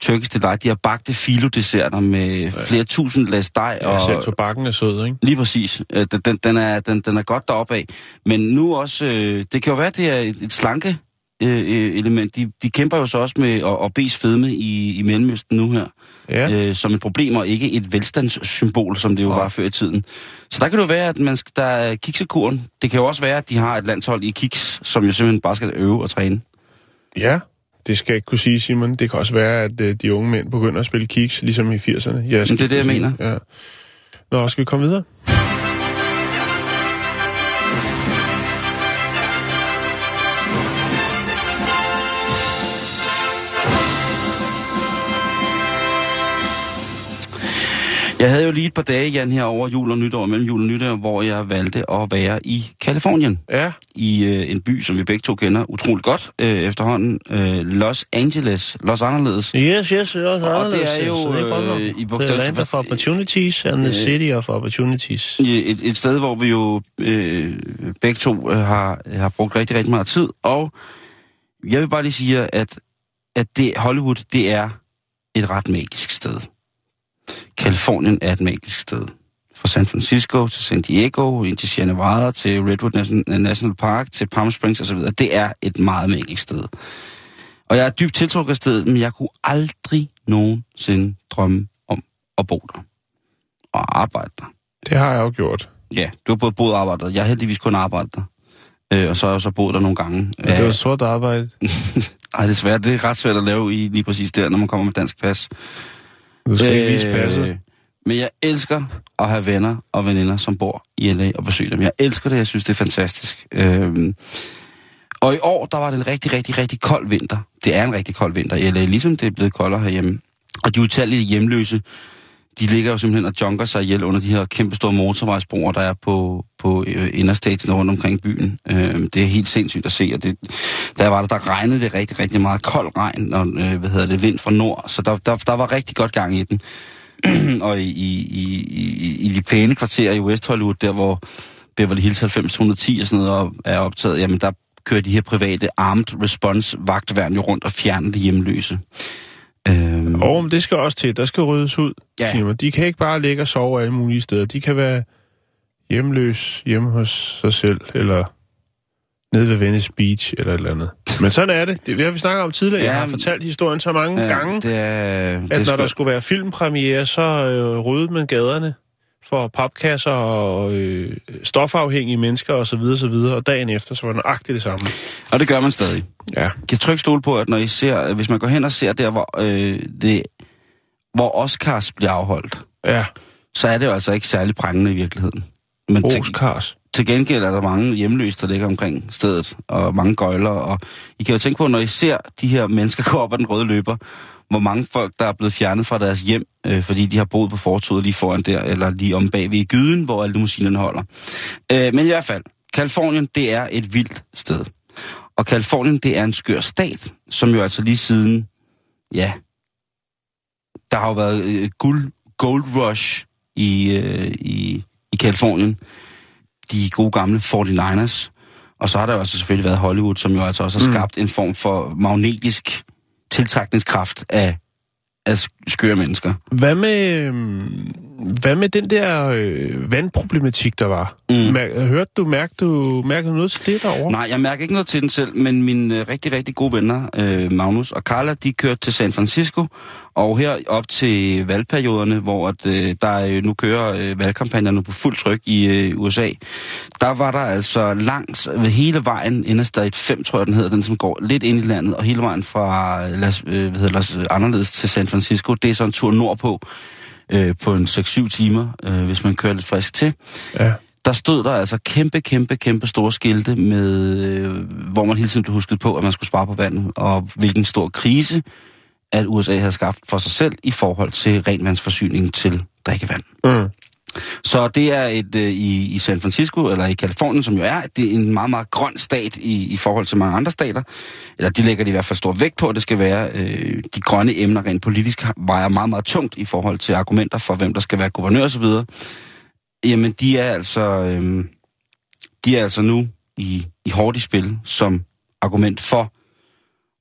tyrkiske delight, de har bagte filo-desserter med ja. flere tusind lag dej. Ja, selv tobakken er sød, ikke? Lige præcis. Øh, Den, den, den, er, den, den er godt deroppe af. Men nu også, øh, det kan jo være, det er et, et slanke øh, element. De, de kæmper jo så også med at, at bes fedme i, i Mellemøsten nu her, Ja. øh, som et problem, og ikke et velstandssymbol, som det jo var før i tiden. Så der kan det jo være, at man skal, der er kiksekuren. Det kan jo også være, at de har et landshold i kiks, som jo simpelthen bare skal øve og træne. Ja, det skal jeg ikke kunne sige, Simon. Det kan også være, at øh, de unge mænd begynder at spille kiks, ligesom i 80'erne. Jeg det er det, jeg mener. Ja. Nå, skal vi komme videre? Jeg havde jo lige et par dage, Jan, her over jul og nytår, mellem jul og nytår, hvor jeg valgte at være i Kalifornien. Ja, i øh, en by, som vi begge to kender utroligt godt øh, efterhånden. Øh, Los Angeles. Los Anderledes. Yes, yes, også Og det anderledes. er jo, Så det er nok. øh, i The bogstaveligt land of opportunities and the Øh, city of opportunities. Et, et sted, hvor vi jo øh, begge to øh, har, har brugt rigtig, rigtig meget tid. Og jeg vil bare lige sige, at, at det, Hollywood, det er et ret magisk sted. Kalifornien er et magisk sted. Fra San Francisco til San Diego, ind til Sierra Nevada, til Redwood National, Park, til Palm Springs osv. Det er et meget magisk sted. Og jeg er dybt tiltrukket af stedet, men jeg kunne aldrig nogensinde drømme om at bo der. Og arbejde der. Det har jeg jo gjort. Ja, du har både boet og arbejdet. der. Jeg har heldigvis kun arbejdet der. Øh, og så har jeg så boet der nogle gange. Ja. Det var sort arbejde. Ej, det er svært. Det er ret svært at lave i lige præcis der, når man kommer med dansk pas. Skal øh... ikke vise passet. Men jeg elsker at have venner og veninder, som bor i LA og besøge dem. Jeg elsker det, jeg synes, det er fantastisk. Øhm, og i år, der var det en rigtig, rigtig, rigtig kold vinter. Det er en rigtig kold vinter i LA, ligesom det er blevet koldere herhjemme. Og de utallige hjemløse, de ligger jo simpelthen og junker sig ihjel under de her kæmpestore motorvejsbroer, der er på, på øh, innerstaten rundt omkring byen. Øh, det er helt sindssygt at se, og det, der var der, der regnede det rigtig, rigtig meget kold regn, og øh, hvad hedder det, vind fra nord, så der, der, der var rigtig godt gang i den. og i, i, i, i, i de pæne kvarterer i West Hollywood, der hvor Beverly Hills 90210 og sådan noget er optaget, jamen der kører de her private armed response vagtværn jo rundt og fjerner de hjemløse. Øhm, Og men det skal også til. Der skal ryddes ud. Ja. Ja. De kan ikke bare ligge og sove alle mulige steder. De kan være hjemløs hjemme hos sig selv, eller nede ved Venice Beach, eller et eller andet. Men sådan er det. Det har vi snakket om tidligere. Ja, Jeg har fortalt historien så mange ja, gange, det er, det at når der skørt. skulle være filmpremiere, så øh, ryddede man gaderne for papkasser og øh, stofafhængige mennesker osv. osv. Og dagen efter, så var det nøjagtigt det samme. Og det gør man stadig. Ja. Kan trykke stol på, at når I ser, hvis man går hen og ser der, hvor, øh, det, hvor Oscars bliver afholdt, Ja, så er det jo altså ikke særlig prangende i virkeligheden. Men til, Oscars. til gengæld er der mange hjemløse, der ligger omkring stedet, og mange gøjler, og I kan jo tænke på, når I ser de her mennesker gå op ad den røde løber, hvor mange folk, der er blevet fjernet fra deres hjem, øh, fordi de har boet på fortovet lige foran der, eller lige om bagved i gyden, hvor alle limousinerne holder. Øh, men i hvert fald, Kalifornien, det er et vildt sted. Og Kalifornien, det er en skør stat, som jo altså lige siden, ja, der har jo været øh, guld, gold rush i, øh, i, i Kalifornien. De gode gamle 49ers. Og så har der jo altså selvfølgelig været Hollywood, som jo altså også har Mm. skabt en form for magnetisk tiltrækningskraft af, af skøre mennesker. Hvad med, øhm, hvad med den der øh, vandproblematik, der var? Mm. Mær, hørte du, mærkte du, mærkede noget til det derovre? Nej, jeg mærker ikke noget til den selv, men mine øh, rigtig, rigtig gode venner, øh, Magnus og Carla, de kørte til San Francisco, og her op til valgperioderne, hvor at, øh, der øh, nu kører øh, valgkampagnerne på fuld tryk i øh, USA, der var der altså langs ved hele vejen, Interstate 5, tror jeg den hedder, den som går lidt ind i landet, og hele vejen fra øh, Las, øh, hvad hedder, Las Anderledes til San Francisco, det er så en tur nordpå, øh, på en 6-7 timer, øh, hvis man kører lidt frisk til Ja. der stod der altså kæmpe, kæmpe, kæmpe store skilte, med, øh, hvor man hele tiden blev husket på, at man skulle spare på vandet, og hvilken stor krise, at USA havde skabt for sig selv i forhold til renvandsforsyning til drikkevand. Mm. Så det er et øh, i, i San Francisco, eller i Kalifornien, som jo er, det er en meget, meget grøn stat i, i forhold til mange andre stater. Eller de lægger de i hvert fald stor vægt på, at det skal være øh, de grønne emner rent politisk vejer meget, meget tungt i forhold til argumenter for, hvem der skal være guvernør osv. Jamen, de er altså, øh, de er altså nu i, i hårdt i spil som argument for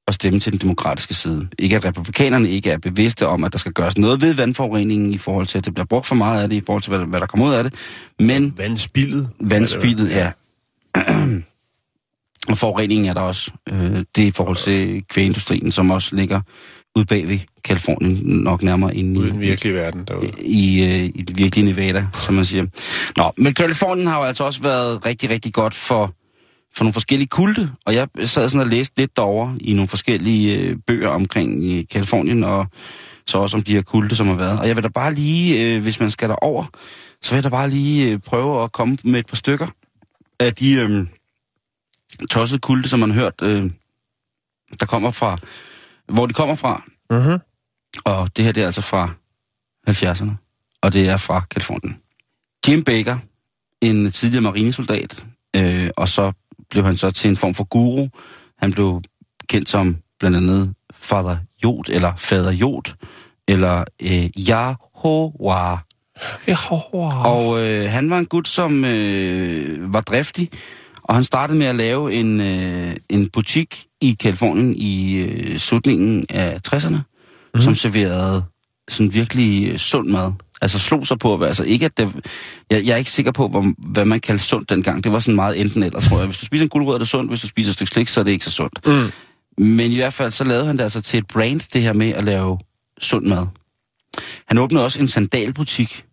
at stemme til den demokratiske side. Ikke at republikanerne ikke er bevidste om, at der skal gøres noget ved vandforureningen i forhold til, at det bliver brugt for meget af det, i forhold til, hvad, hvad der kommer ud af det. Men Vandspildet. vandspildet, ja. Og forureningen er der også. Øh, det er i forhold til kvægindustrien, som også ligger ude bag ved Kalifornien, nok nærmere inde Ude i i, den virkelige verden derude. i, øh, i det virkelige Nevada, som man siger. Nå, men Kalifornien har jo altså også været rigtig, rigtig godt for, for nogle forskellige kulte, og jeg sad sådan og læste lidt derovre i nogle forskellige øh, bøger omkring i Kalifornien, og så også om de her kulte, som har været. Og jeg vil da bare lige, øh, hvis man skal derover, så vil jeg da bare lige øh, prøve at komme med et par stykker af de øh, tossede kulte, som man har hørt, øh, der kommer fra, hvor de kommer fra. Mm-hmm. Og det her det er altså fra 70'erne, og det er fra Kalifornien. Jim Baker, en tidligere marinesoldat, øh, og så blev han så til en form for guru. Han blev kendt som blandt andet Fader Jod, eller Fader Jod, eller øh, Yahweh. Ja, wow. Og øh, han var en gut, som øh, var driftig, og han startede med at lave en, øh, en butik i Kalifornien i øh, slutningen af 60'erne, mm. som serverede sådan virkelig øh, sund mad. Altså slog sig på, altså ikke at det, jeg, jeg er ikke sikker på, hvor, hvad man kaldte sundt dengang. Det var sådan meget enten eller, tror jeg. Hvis du spiser en guldrød, er det sundt. Hvis du spiser et stykke slik, så er det ikke så sundt. Mm. Men i hvert fald så lavede han det altså til et brand, det her med at lave sund mad. Han åbnede også en sandalbutik,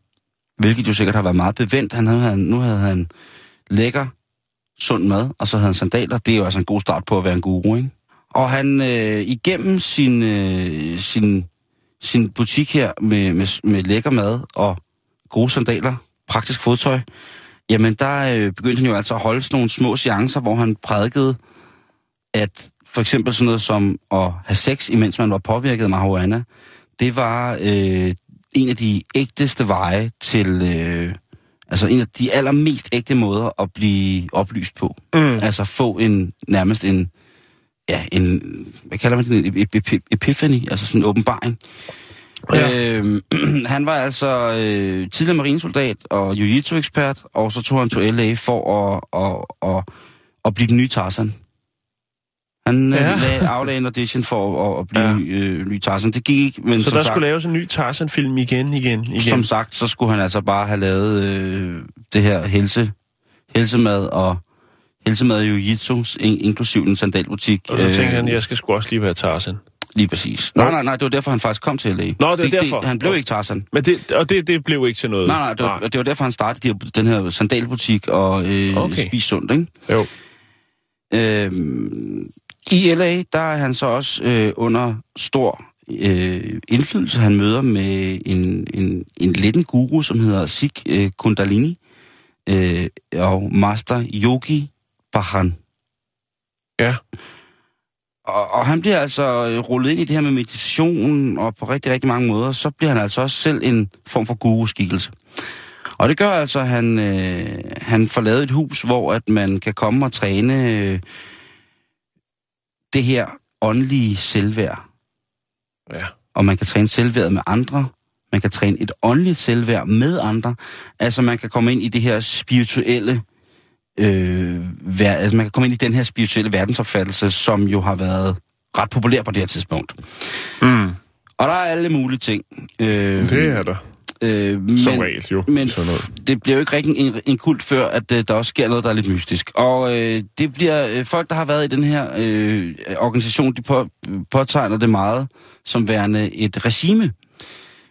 hvilket jo sikkert har været meget bevendt. Han havde, nu havde han lækker, sund mad, og så havde han sandaler. Det er jo altså en god start på at være en guru, ikke? Og han øh, igennem sin, øh, sin, sin butik her med, med, med lækker mad og gode sandaler, praktisk fodtøj, jamen der øh, begyndte han jo altså at holde sådan nogle små seancer, hvor han prædikede, at for eksempel sådan noget som at have sex, imens man var påvirket af marihuana, det var øh, en af de ægteste veje til, øh, altså en af de allermest ægte måder at blive oplyst på. Mm. Altså få en, nærmest en, ja, en, hvad kalder man det, ep- ep- epiphany, altså sådan en åbenbaring. Ja. Øh, han var altså øh, tidligere marinesoldat og jiu-jitsu-ekspert, og så tog han til LA for at, at, at, at blive den nye Tarzan. Han Ja. ja. aflagde en audition for at, at blive Ja. ja. øh, ny Tarzan. Det gik ikke, men Så som der sagt, skulle laves en ny Tarzan-film igen, igen, igen. som sagt, så skulle han altså bare have lavet øh, det her helse, helsemad og helsemad i jiu-jitsu, in, inklusiv en sandalbutik. Og så tænkte øh, han, jeg skal sgu også lige være Tarzan. Lige præcis. Nej, nej, nej, det var derfor, han faktisk kom til LA. Nå, det var derfor. Det, han blev ikke Tarzan. Men det, og det, det blev ikke til noget. Nej, nej, det var, det var derfor, han startede den her sandalbutik og øh, Okay. spise sundt, ikke? Jo. Øhm, I LA, der er han så også øh, under stor øh, indflydelse. Han møder med en, en, en litten guru, som hedder Sik øh, Kundalini, øh, og Master Yogi Bahan. Ja. Og, og han bliver altså øh, rullet ind i det her med meditation, og på rigtig, rigtig mange måder, så bliver han altså også selv en form for guru-skikkelse. Og det gør altså, at han, øh, han får lavet et hus, hvor at man kan komme og træne øh, det her åndelige selvværd. Ja. Og man kan træne selvværd med andre. Man kan træne et åndeligt selvværd med andre. Altså man kan komme ind i det her spirituelle... Øh, vær, altså man kan komme ind i den her spirituelle verdensopfattelse, som jo har været ret populær på det her tidspunkt. Mm. Og der er alle mulige ting. Øh, Det er der. øh, Som men- regel jo. men Sådan noget. det bliver jo ikke rigtig en, en kult før, at øh, der også sker noget, der er lidt mystisk. Og øh, det bliver øh, folk, der har været i den her øh, organisation, de på, påtegner det meget som værende et regime,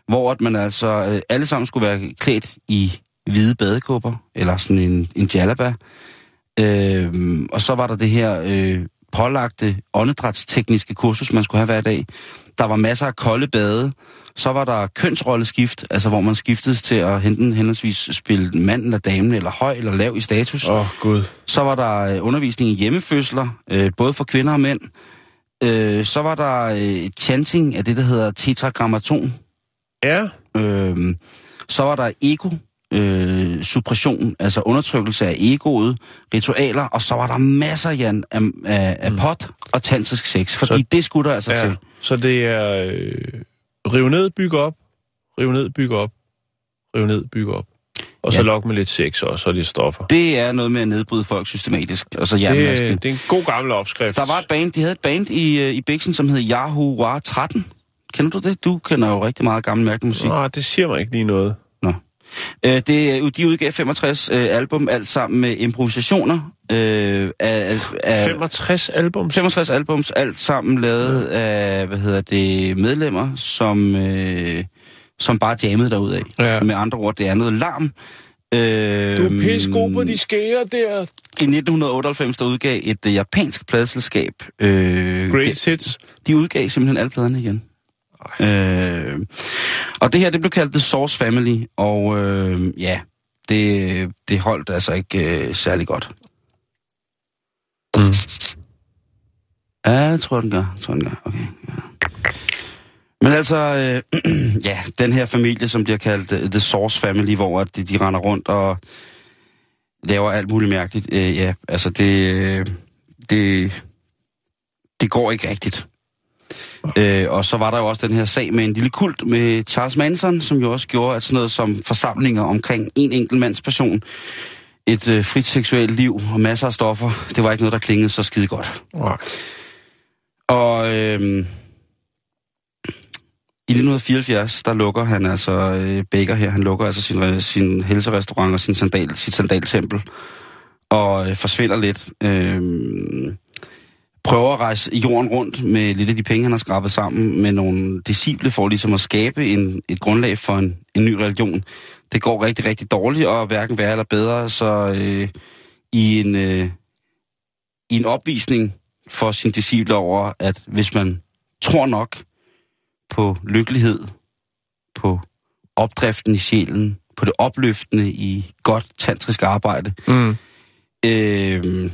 hvor at man altså øh, alle sammen skulle være klædt i hvide badekåber, eller sådan en, en jalaba. Øh, og så var der det her øh, pålagte åndedrætstekniske kursus, man skulle have hver dag. Der var masser af kolde bade. Så var der kønsrolleskift, altså hvor man skiftedes til at enten henholdsvis spille mand eller dame, eller høj eller lav i status. Åh, oh, gud. Så var der øh, undervisning i hjemmefødsler, øh, både for kvinder og mænd. Øh, så var der øh, chanting af det, der hedder tetragrammaton. Ja. Øh, så var der ego, øh, suppression, altså undertrykkelse af egoet, ritualer, og så var der masser, Jan, af, af, af pot og tantrisk sex, fordi Så- så, det skulle der altså ja. til. Så det er øh, rive ned, bygge op, rive ned, bygge op, rive ned, bygge op. Og så Ja. lok med lidt sex og lidt stoffer. Det er noget med at nedbryde folk systematisk, og så. Det, det er en god gammel opskrift. Der var et band, de havde et band i, øh, i Bixen, som hed Yahoo War 13. Kender du det? Du kender jo rigtig meget gammel mærkelig musik. Nå, det siger mig ikke lige noget. Øh, det, er- de udgav 65 øh, album, alt sammen med improvisationer. Øh, af, af, 65 album. 65 albums, alt sammen lavet af, hvad hedder det, medlemmer, som, øh, som bare jammede derud af. Ja. Med andre ord, det er noget larm. Øh, Du er pisse god på de skære der. I 1998, der udgav et øh, japansk pladeselskab. Øh, Great hits. de udgav simpelthen alle pladerne igen. Øh, og det her, det blev kaldt The Source Family, og øh, ja, det, det holdt altså ikke øh, særlig godt. Mm. Ja, jeg tror, den gør. Jeg tror, den gør. Okay, ja. Men altså, øh, ja, den her familie, som bliver kaldt øh, The Source Family, hvor at de, de render rundt og laver alt muligt mærkeligt. Øh, ja, altså det, øh, det, det går ikke rigtigt. Øh, og så var der jo også den her sag med en lille kult med Charles Manson, som jo også gjorde, at sådan noget som forsamlinger omkring en enkelt mands person, et øh, frit seksuelt liv og masser af stoffer, det var ikke noget, der klingede så skide godt. Nej. Og øh, i 1974, der lukker han altså, øh, Baker her, han lukker altså sin, sin helserestaurant og sin sandal, sit sandaltempel, og øh, forsvinder lidt. Øh, prøver at rejse jorden rundt med lidt af de penge, han har skrabet sammen med nogle disciple for ligesom at skabe en, et grundlag for en, en ny religion. Det går rigtig, rigtig dårligt, og hverken værre eller bedre, så øh, i, en, øh, i en opvisning for sine disciple over, at hvis man tror nok på lykkelighed, på opdriften i sjælen, på det opløftende i godt tantrisk arbejde, Mm. øh,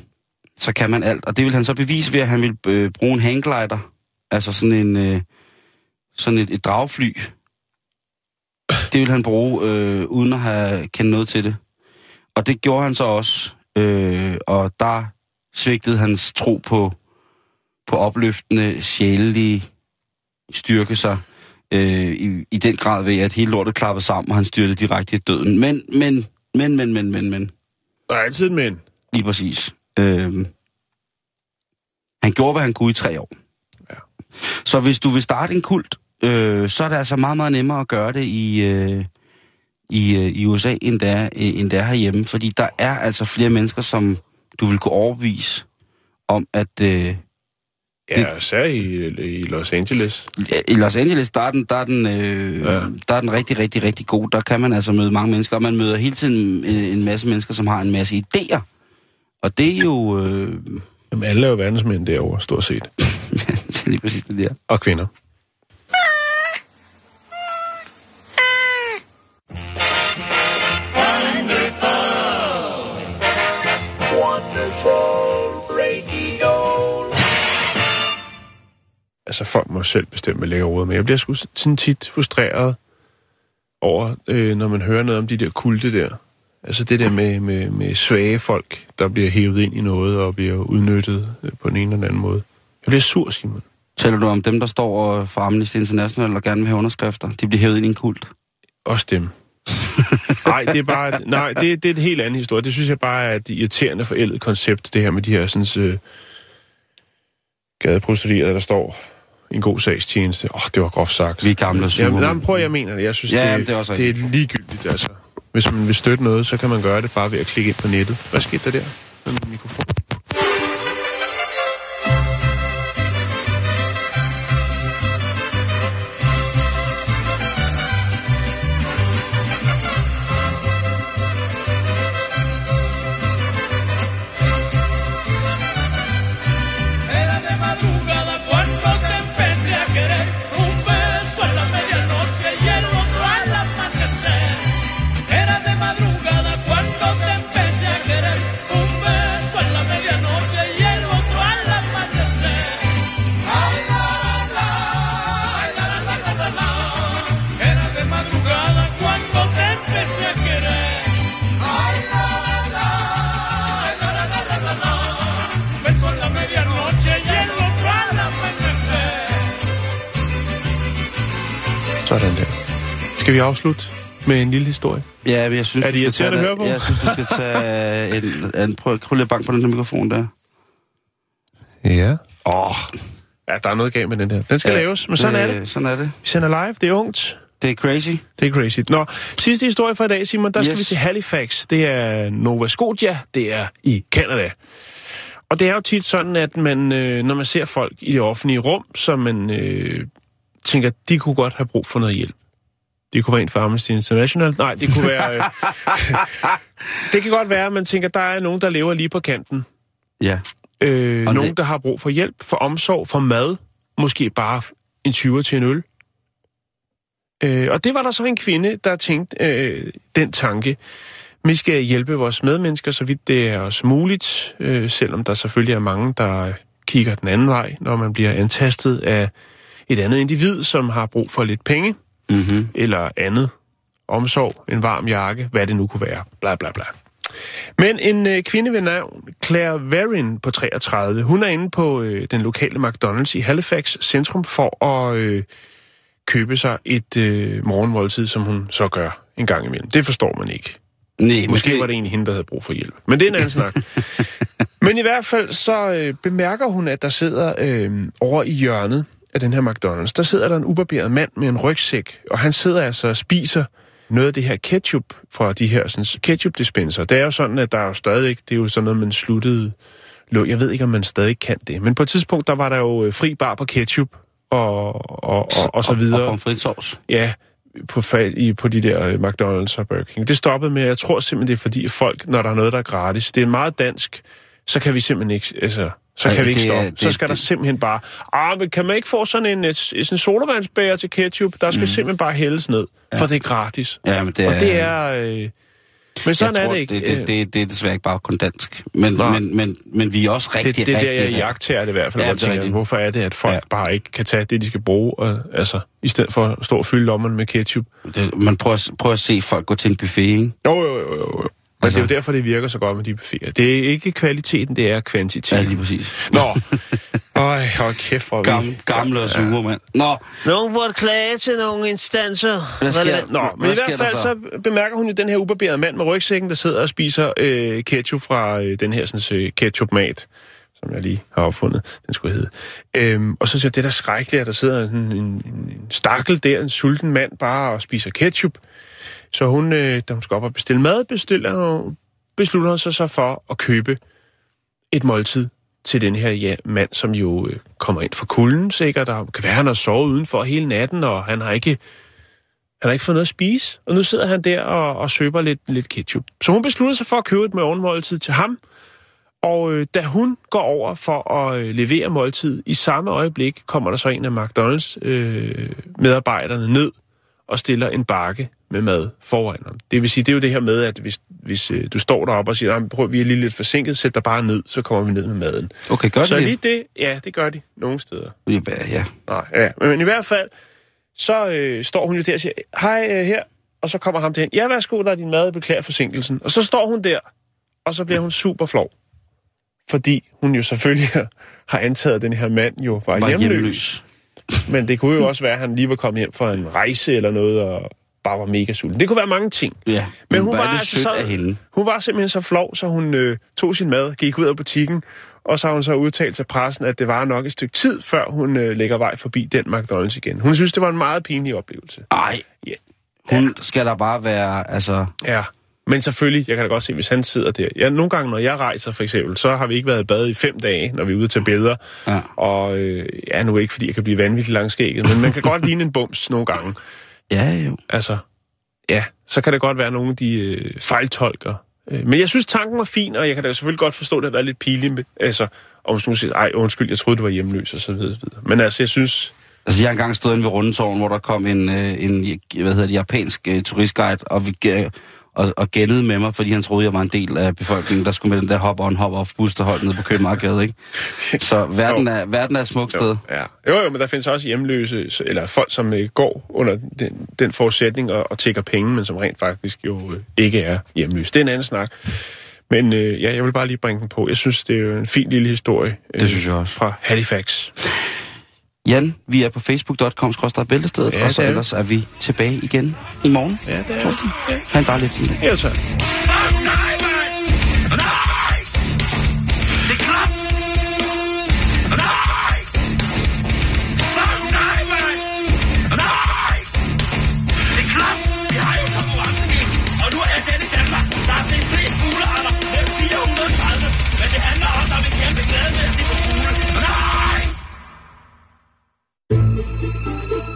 så kan man alt. Og det vil han så bevise ved, at han vil øh, bruge en hangglider, altså sådan en øh, sådan et, et dragfly. Det vil han bruge, øh, uden at have kendt noget til det. Og det gjorde han så også. Øh, og der svigtede hans tro på, på opløftende, sjælelige styrke sig øh, i, i den grad ved, at hele lortet klappede sammen, og han styrte direkte i døden. Men, men, men, men, men, men, men. Der er altid en mænd. Lige præcis. Øhm, han gjorde, hvad han kunne i tre år. Ja. Så hvis du vil starte en kult, øh, så er det altså meget, meget nemmere at gøre det i, øh, i, øh, i USA, end det, er, øh, end det er herhjemme. Fordi der er altså flere mennesker, som du vil kunne overbevise om, at øh, Ja, især i, i Los Angeles. i Los Angeles, der er den, der er den, øh, Ja. der er den rigtig, rigtig, rigtig god. Der kan man altså møde mange mennesker, og man møder hele tiden øh, en masse mennesker, som har en masse idéer. Og det er jo... Øh, Jamen, alle er jo verdensmænd derovre, stort set. det er lige præcis det der. Og kvinder. Altså, folk må selv bestemme, hvad lægger råd med. Jeg bliver sgu sådan tit frustreret over, øh, når man hører noget om de der kulte der. Altså det der med, med, med svage folk, der bliver hævet ind i noget og bliver udnyttet øh, på den ene eller den anden måde. Jeg bliver sur, Simon. Taler du om dem, der står for Amnesty International og gerne vil have underskrifter? De bliver hævet ind i en kult. Også dem. nej, det er bare, nej, det, det er en helt anden historie. Det synes jeg bare er et irriterende forældet koncept, det her med de her sådan, øh, gadeprostituerede, der står en god sagstjeneste. Åh, oh, det var groft sagt. Vi er gamle sure. Jamen, prøv jeg mener det. Jeg synes, Ja, det, jamen, det er også det er ligegyldigt, altså. Hvis man vil støtte noget, så kan man gøre det bare ved at klikke ind på nettet. Hvad skete der der? Med min mikrofon. Vi afslutte med en lille historie? Ja, men jeg synes, Er det irriterende at høre på? Jeg synes, du skal tage en, en prøv, prøv lige at banke på den der mikrofon der. Ja. Åh. Oh. Ja, der er noget galt med den der. Den skal ja, laves, men sådan er det. Sådan er det. Vi sender live, det er ungt. Det er crazy. Det er crazy. Nå, sidste historie for i dag, Simon, der yes. skal vi til Halifax. Det er Nova Scotia, det er i Canada. Og det er jo tit sådan, at man, øh, når man ser folk i det offentlige rum, så man øh, tænker, de kunne godt have brug for noget hjælp. Det kunne være en fra Amnesty International. Nej, det kunne være... Øh, det kan godt være, at man tænker, der er nogen, der lever lige på kanten. Ja. Øh, Og nogen, det- der har brug for hjælp, for omsorg, for mad. Måske bare en 20'er til en øl. Øh, og det var der så en kvinde, der tænkte øh, den tanke. Vi skal hjælpe vores medmennesker, så vidt det er os muligt, øh, selvom der selvfølgelig er mange, der kigger den anden vej, når man bliver antastet af et andet individ, som har brug for lidt penge, Mm-hmm. eller andet omsorg, en varm jakke, hvad det nu kunne være, bla bla bla. Men en øh, kvinde ved navn Claire Varin på 33, hun er inde på øh, den lokale McDonald's i Halifax centrum for at øh, købe sig et øh, morgenmåltid, som hun så gør en gang imellem. Det forstår man ikke. Nej, Måske var det egentlig hende, der havde brug for hjælp. Men det er en anden snak. Men i hvert fald så øh, bemærker hun, at der sidder øh, over i hjørnet af den her McDonald's, der sidder der en ubarberet mand med en rygsæk, og han sidder altså og spiser noget af det her ketchup fra de her sådan, ketchup-dispenser. Det er jo sådan, at der er jo stadigvæk, det er jo sådan noget, man sluttede... lå- Jeg ved ikke, om man stadig kan det. Men på et tidspunkt, der var der jo øh, fri bar på ketchup og, og, og, og så videre. Og pommes frites Ja, på, i, på de der øh, McDonald's og Burger King. Det stoppede med, jeg tror simpelthen, det er fordi folk, når der er noget, der er gratis, det er meget dansk, så kan vi simpelthen ikke, altså, så kan vi ikke det er- stoppe. Så det- skal der det- simpelthen simpelthen bare, ah, men kan man ikke få sådan en, sådan en sodavandsbæger til ketchup? Der skal mm. simpelthen bare hældes ned, ja. for det er gratis. Ja, men det Og er... det er, øh, men sådan jeg er tror, det ikke. Det, det, det, det er desværre ikke bare kun dansk. Men, Nå. men, men, men vi er også det, rigtig, det, det er der, rigtig, jeg jagter det i hvert fald. Ja, det er tænker, hvorfor er det, at folk Ja. bare ikke kan tage det, de skal bruge, og, altså, i stedet for at stå og fylde lommerne med ketchup? Det, man prøver, prøver at se folk gå til en buffet, ikke? Jo, jo, jo, jo. Men Altså- det er jo derfor, det virker så godt med de buffeter. Det er ikke kvaliteten, det er kvantiteten. Ja, lige præcis. Nå. Øj, hold kæft, hvor er vi- Gammel, gamle og sure, mand. Nå, Nogen burde klage til nogle instanser. Hvad sker-. Nå, men hvad i hvert der fald så? så? bemærker hun jo den her ubarberede mand med rygsækken, der sidder og spiser øh, ketchup fra øh, den her sådan, øh, ketchup-mat, som jeg lige har opfundet, den skulle hedde. Øhm, og så synes jeg, det er da skrækkeligt, at der sidder en, en, en, en stakkel der, en sulten mand, bare og spiser ketchup. Så hun, øh, da hun skal op og bestille mad, bestiller, hun- beslutter hun sig så for at købe et måltid til den her ja, mand, som jo øh, kommer ind fra kulden sikkert, og kan være, han har sovet udenfor hele natten, og han har ikke, han har ikke fået noget at spise. Og nu sidder han der og, og søber lidt, lidt ketchup. Så hun beslutter sig for at købe et morgenmåltid til ham, og øh, da hun går over for at øh, levere måltid, i samme øjeblik kommer der så en af McDonald's øh, medarbejderne ned og stiller en bakke med mad foran ham. Det vil sige, det er jo det her med, at hvis, hvis øh, du står deroppe og siger, "Ah, prøv, vi er lige lidt forsinket, sæt dig bare ned, så kommer vi ned med maden. okay, gør så det. lige det, ja, det gør de nogle steder. Ja, ja. Nej, ja. Men, men i hvert fald, så øh, står hun jo der og siger, hej øh, her, og så kommer ham til hende. Ja, værsgo, der er din mad, beklager forsinkelsen. Og så står hun der, og så bliver hun super flov. Fordi hun jo selvfølgelig har antaget, at den her mand jo var, Var hjemløs. hjemløs. Men det kunne jo også være, at han lige var kommet hjem fra en rejse eller noget, og bare var mega sulten. Det kunne være mange ting. Ja, Men hun var, det altså så, af hende. hun var simpelthen så flov, så hun øh, tog sin mad, gik ud af butikken, og så har hun så udtalt til pressen, at det var nok et stykke tid, før hun øh, lægger vej forbi den McDonald's igen. Hun synes, det var en meget pinlig oplevelse. Ej, Ja. hun skal der bare være, altså... ja. Men selvfølgelig, jeg kan da godt se, hvis han sidder der. Ja, nogle gange, når jeg rejser for eksempel, så har vi ikke været i bad i fem dage, når vi er ude til billeder. Ja. Og øh, ja, nu ikke, fordi jeg kan blive vanvittigt langskægget, men man kan godt ligne en bums nogle gange. Ja, jo. Altså, ja, så kan det godt være, at nogle de øh, fejltolker. Øh, men jeg synes, tanken var fin, og jeg kan da selvfølgelig godt forstå, at det har været lidt pinligt. Altså, og hvis nogen siger, ej, undskyld, jeg troede, du var hjemløs, og så videre. så videre. Men altså, jeg synes, Altså, jeg har engang stået inde ved Rundetårn, hvor der kom en, øh, en hvad hedder det, japansk uh, turistguide, og, vi, uh, og, og gættede med mig, fordi han troede, jeg var en del af befolkningen, der skulle med den der hop-on, hop-off bus, der holdt nede på Københavnsgade, ikke? Så verden er, verden er et smukt sted. ja. Jo, jo, men der findes også hjemløse, eller folk, som øh, går under den, den forudsætning og, og tækker penge, men som rent faktisk jo øh, ikke er hjemløse. Det er en anden snak. Men øh, ja, jeg vil bare lige bringe den på. Jeg synes, det er jo en fin lille historie. Øh, Det synes jeg også. Fra Halifax. Jan, vi er på facebook.com bæltestedet, Ja, og så er ellers er vi tilbage igen i morgen. Ja, det er Torsdag. Ja. Ha' en dejlig eftermiddag. Ja, tak.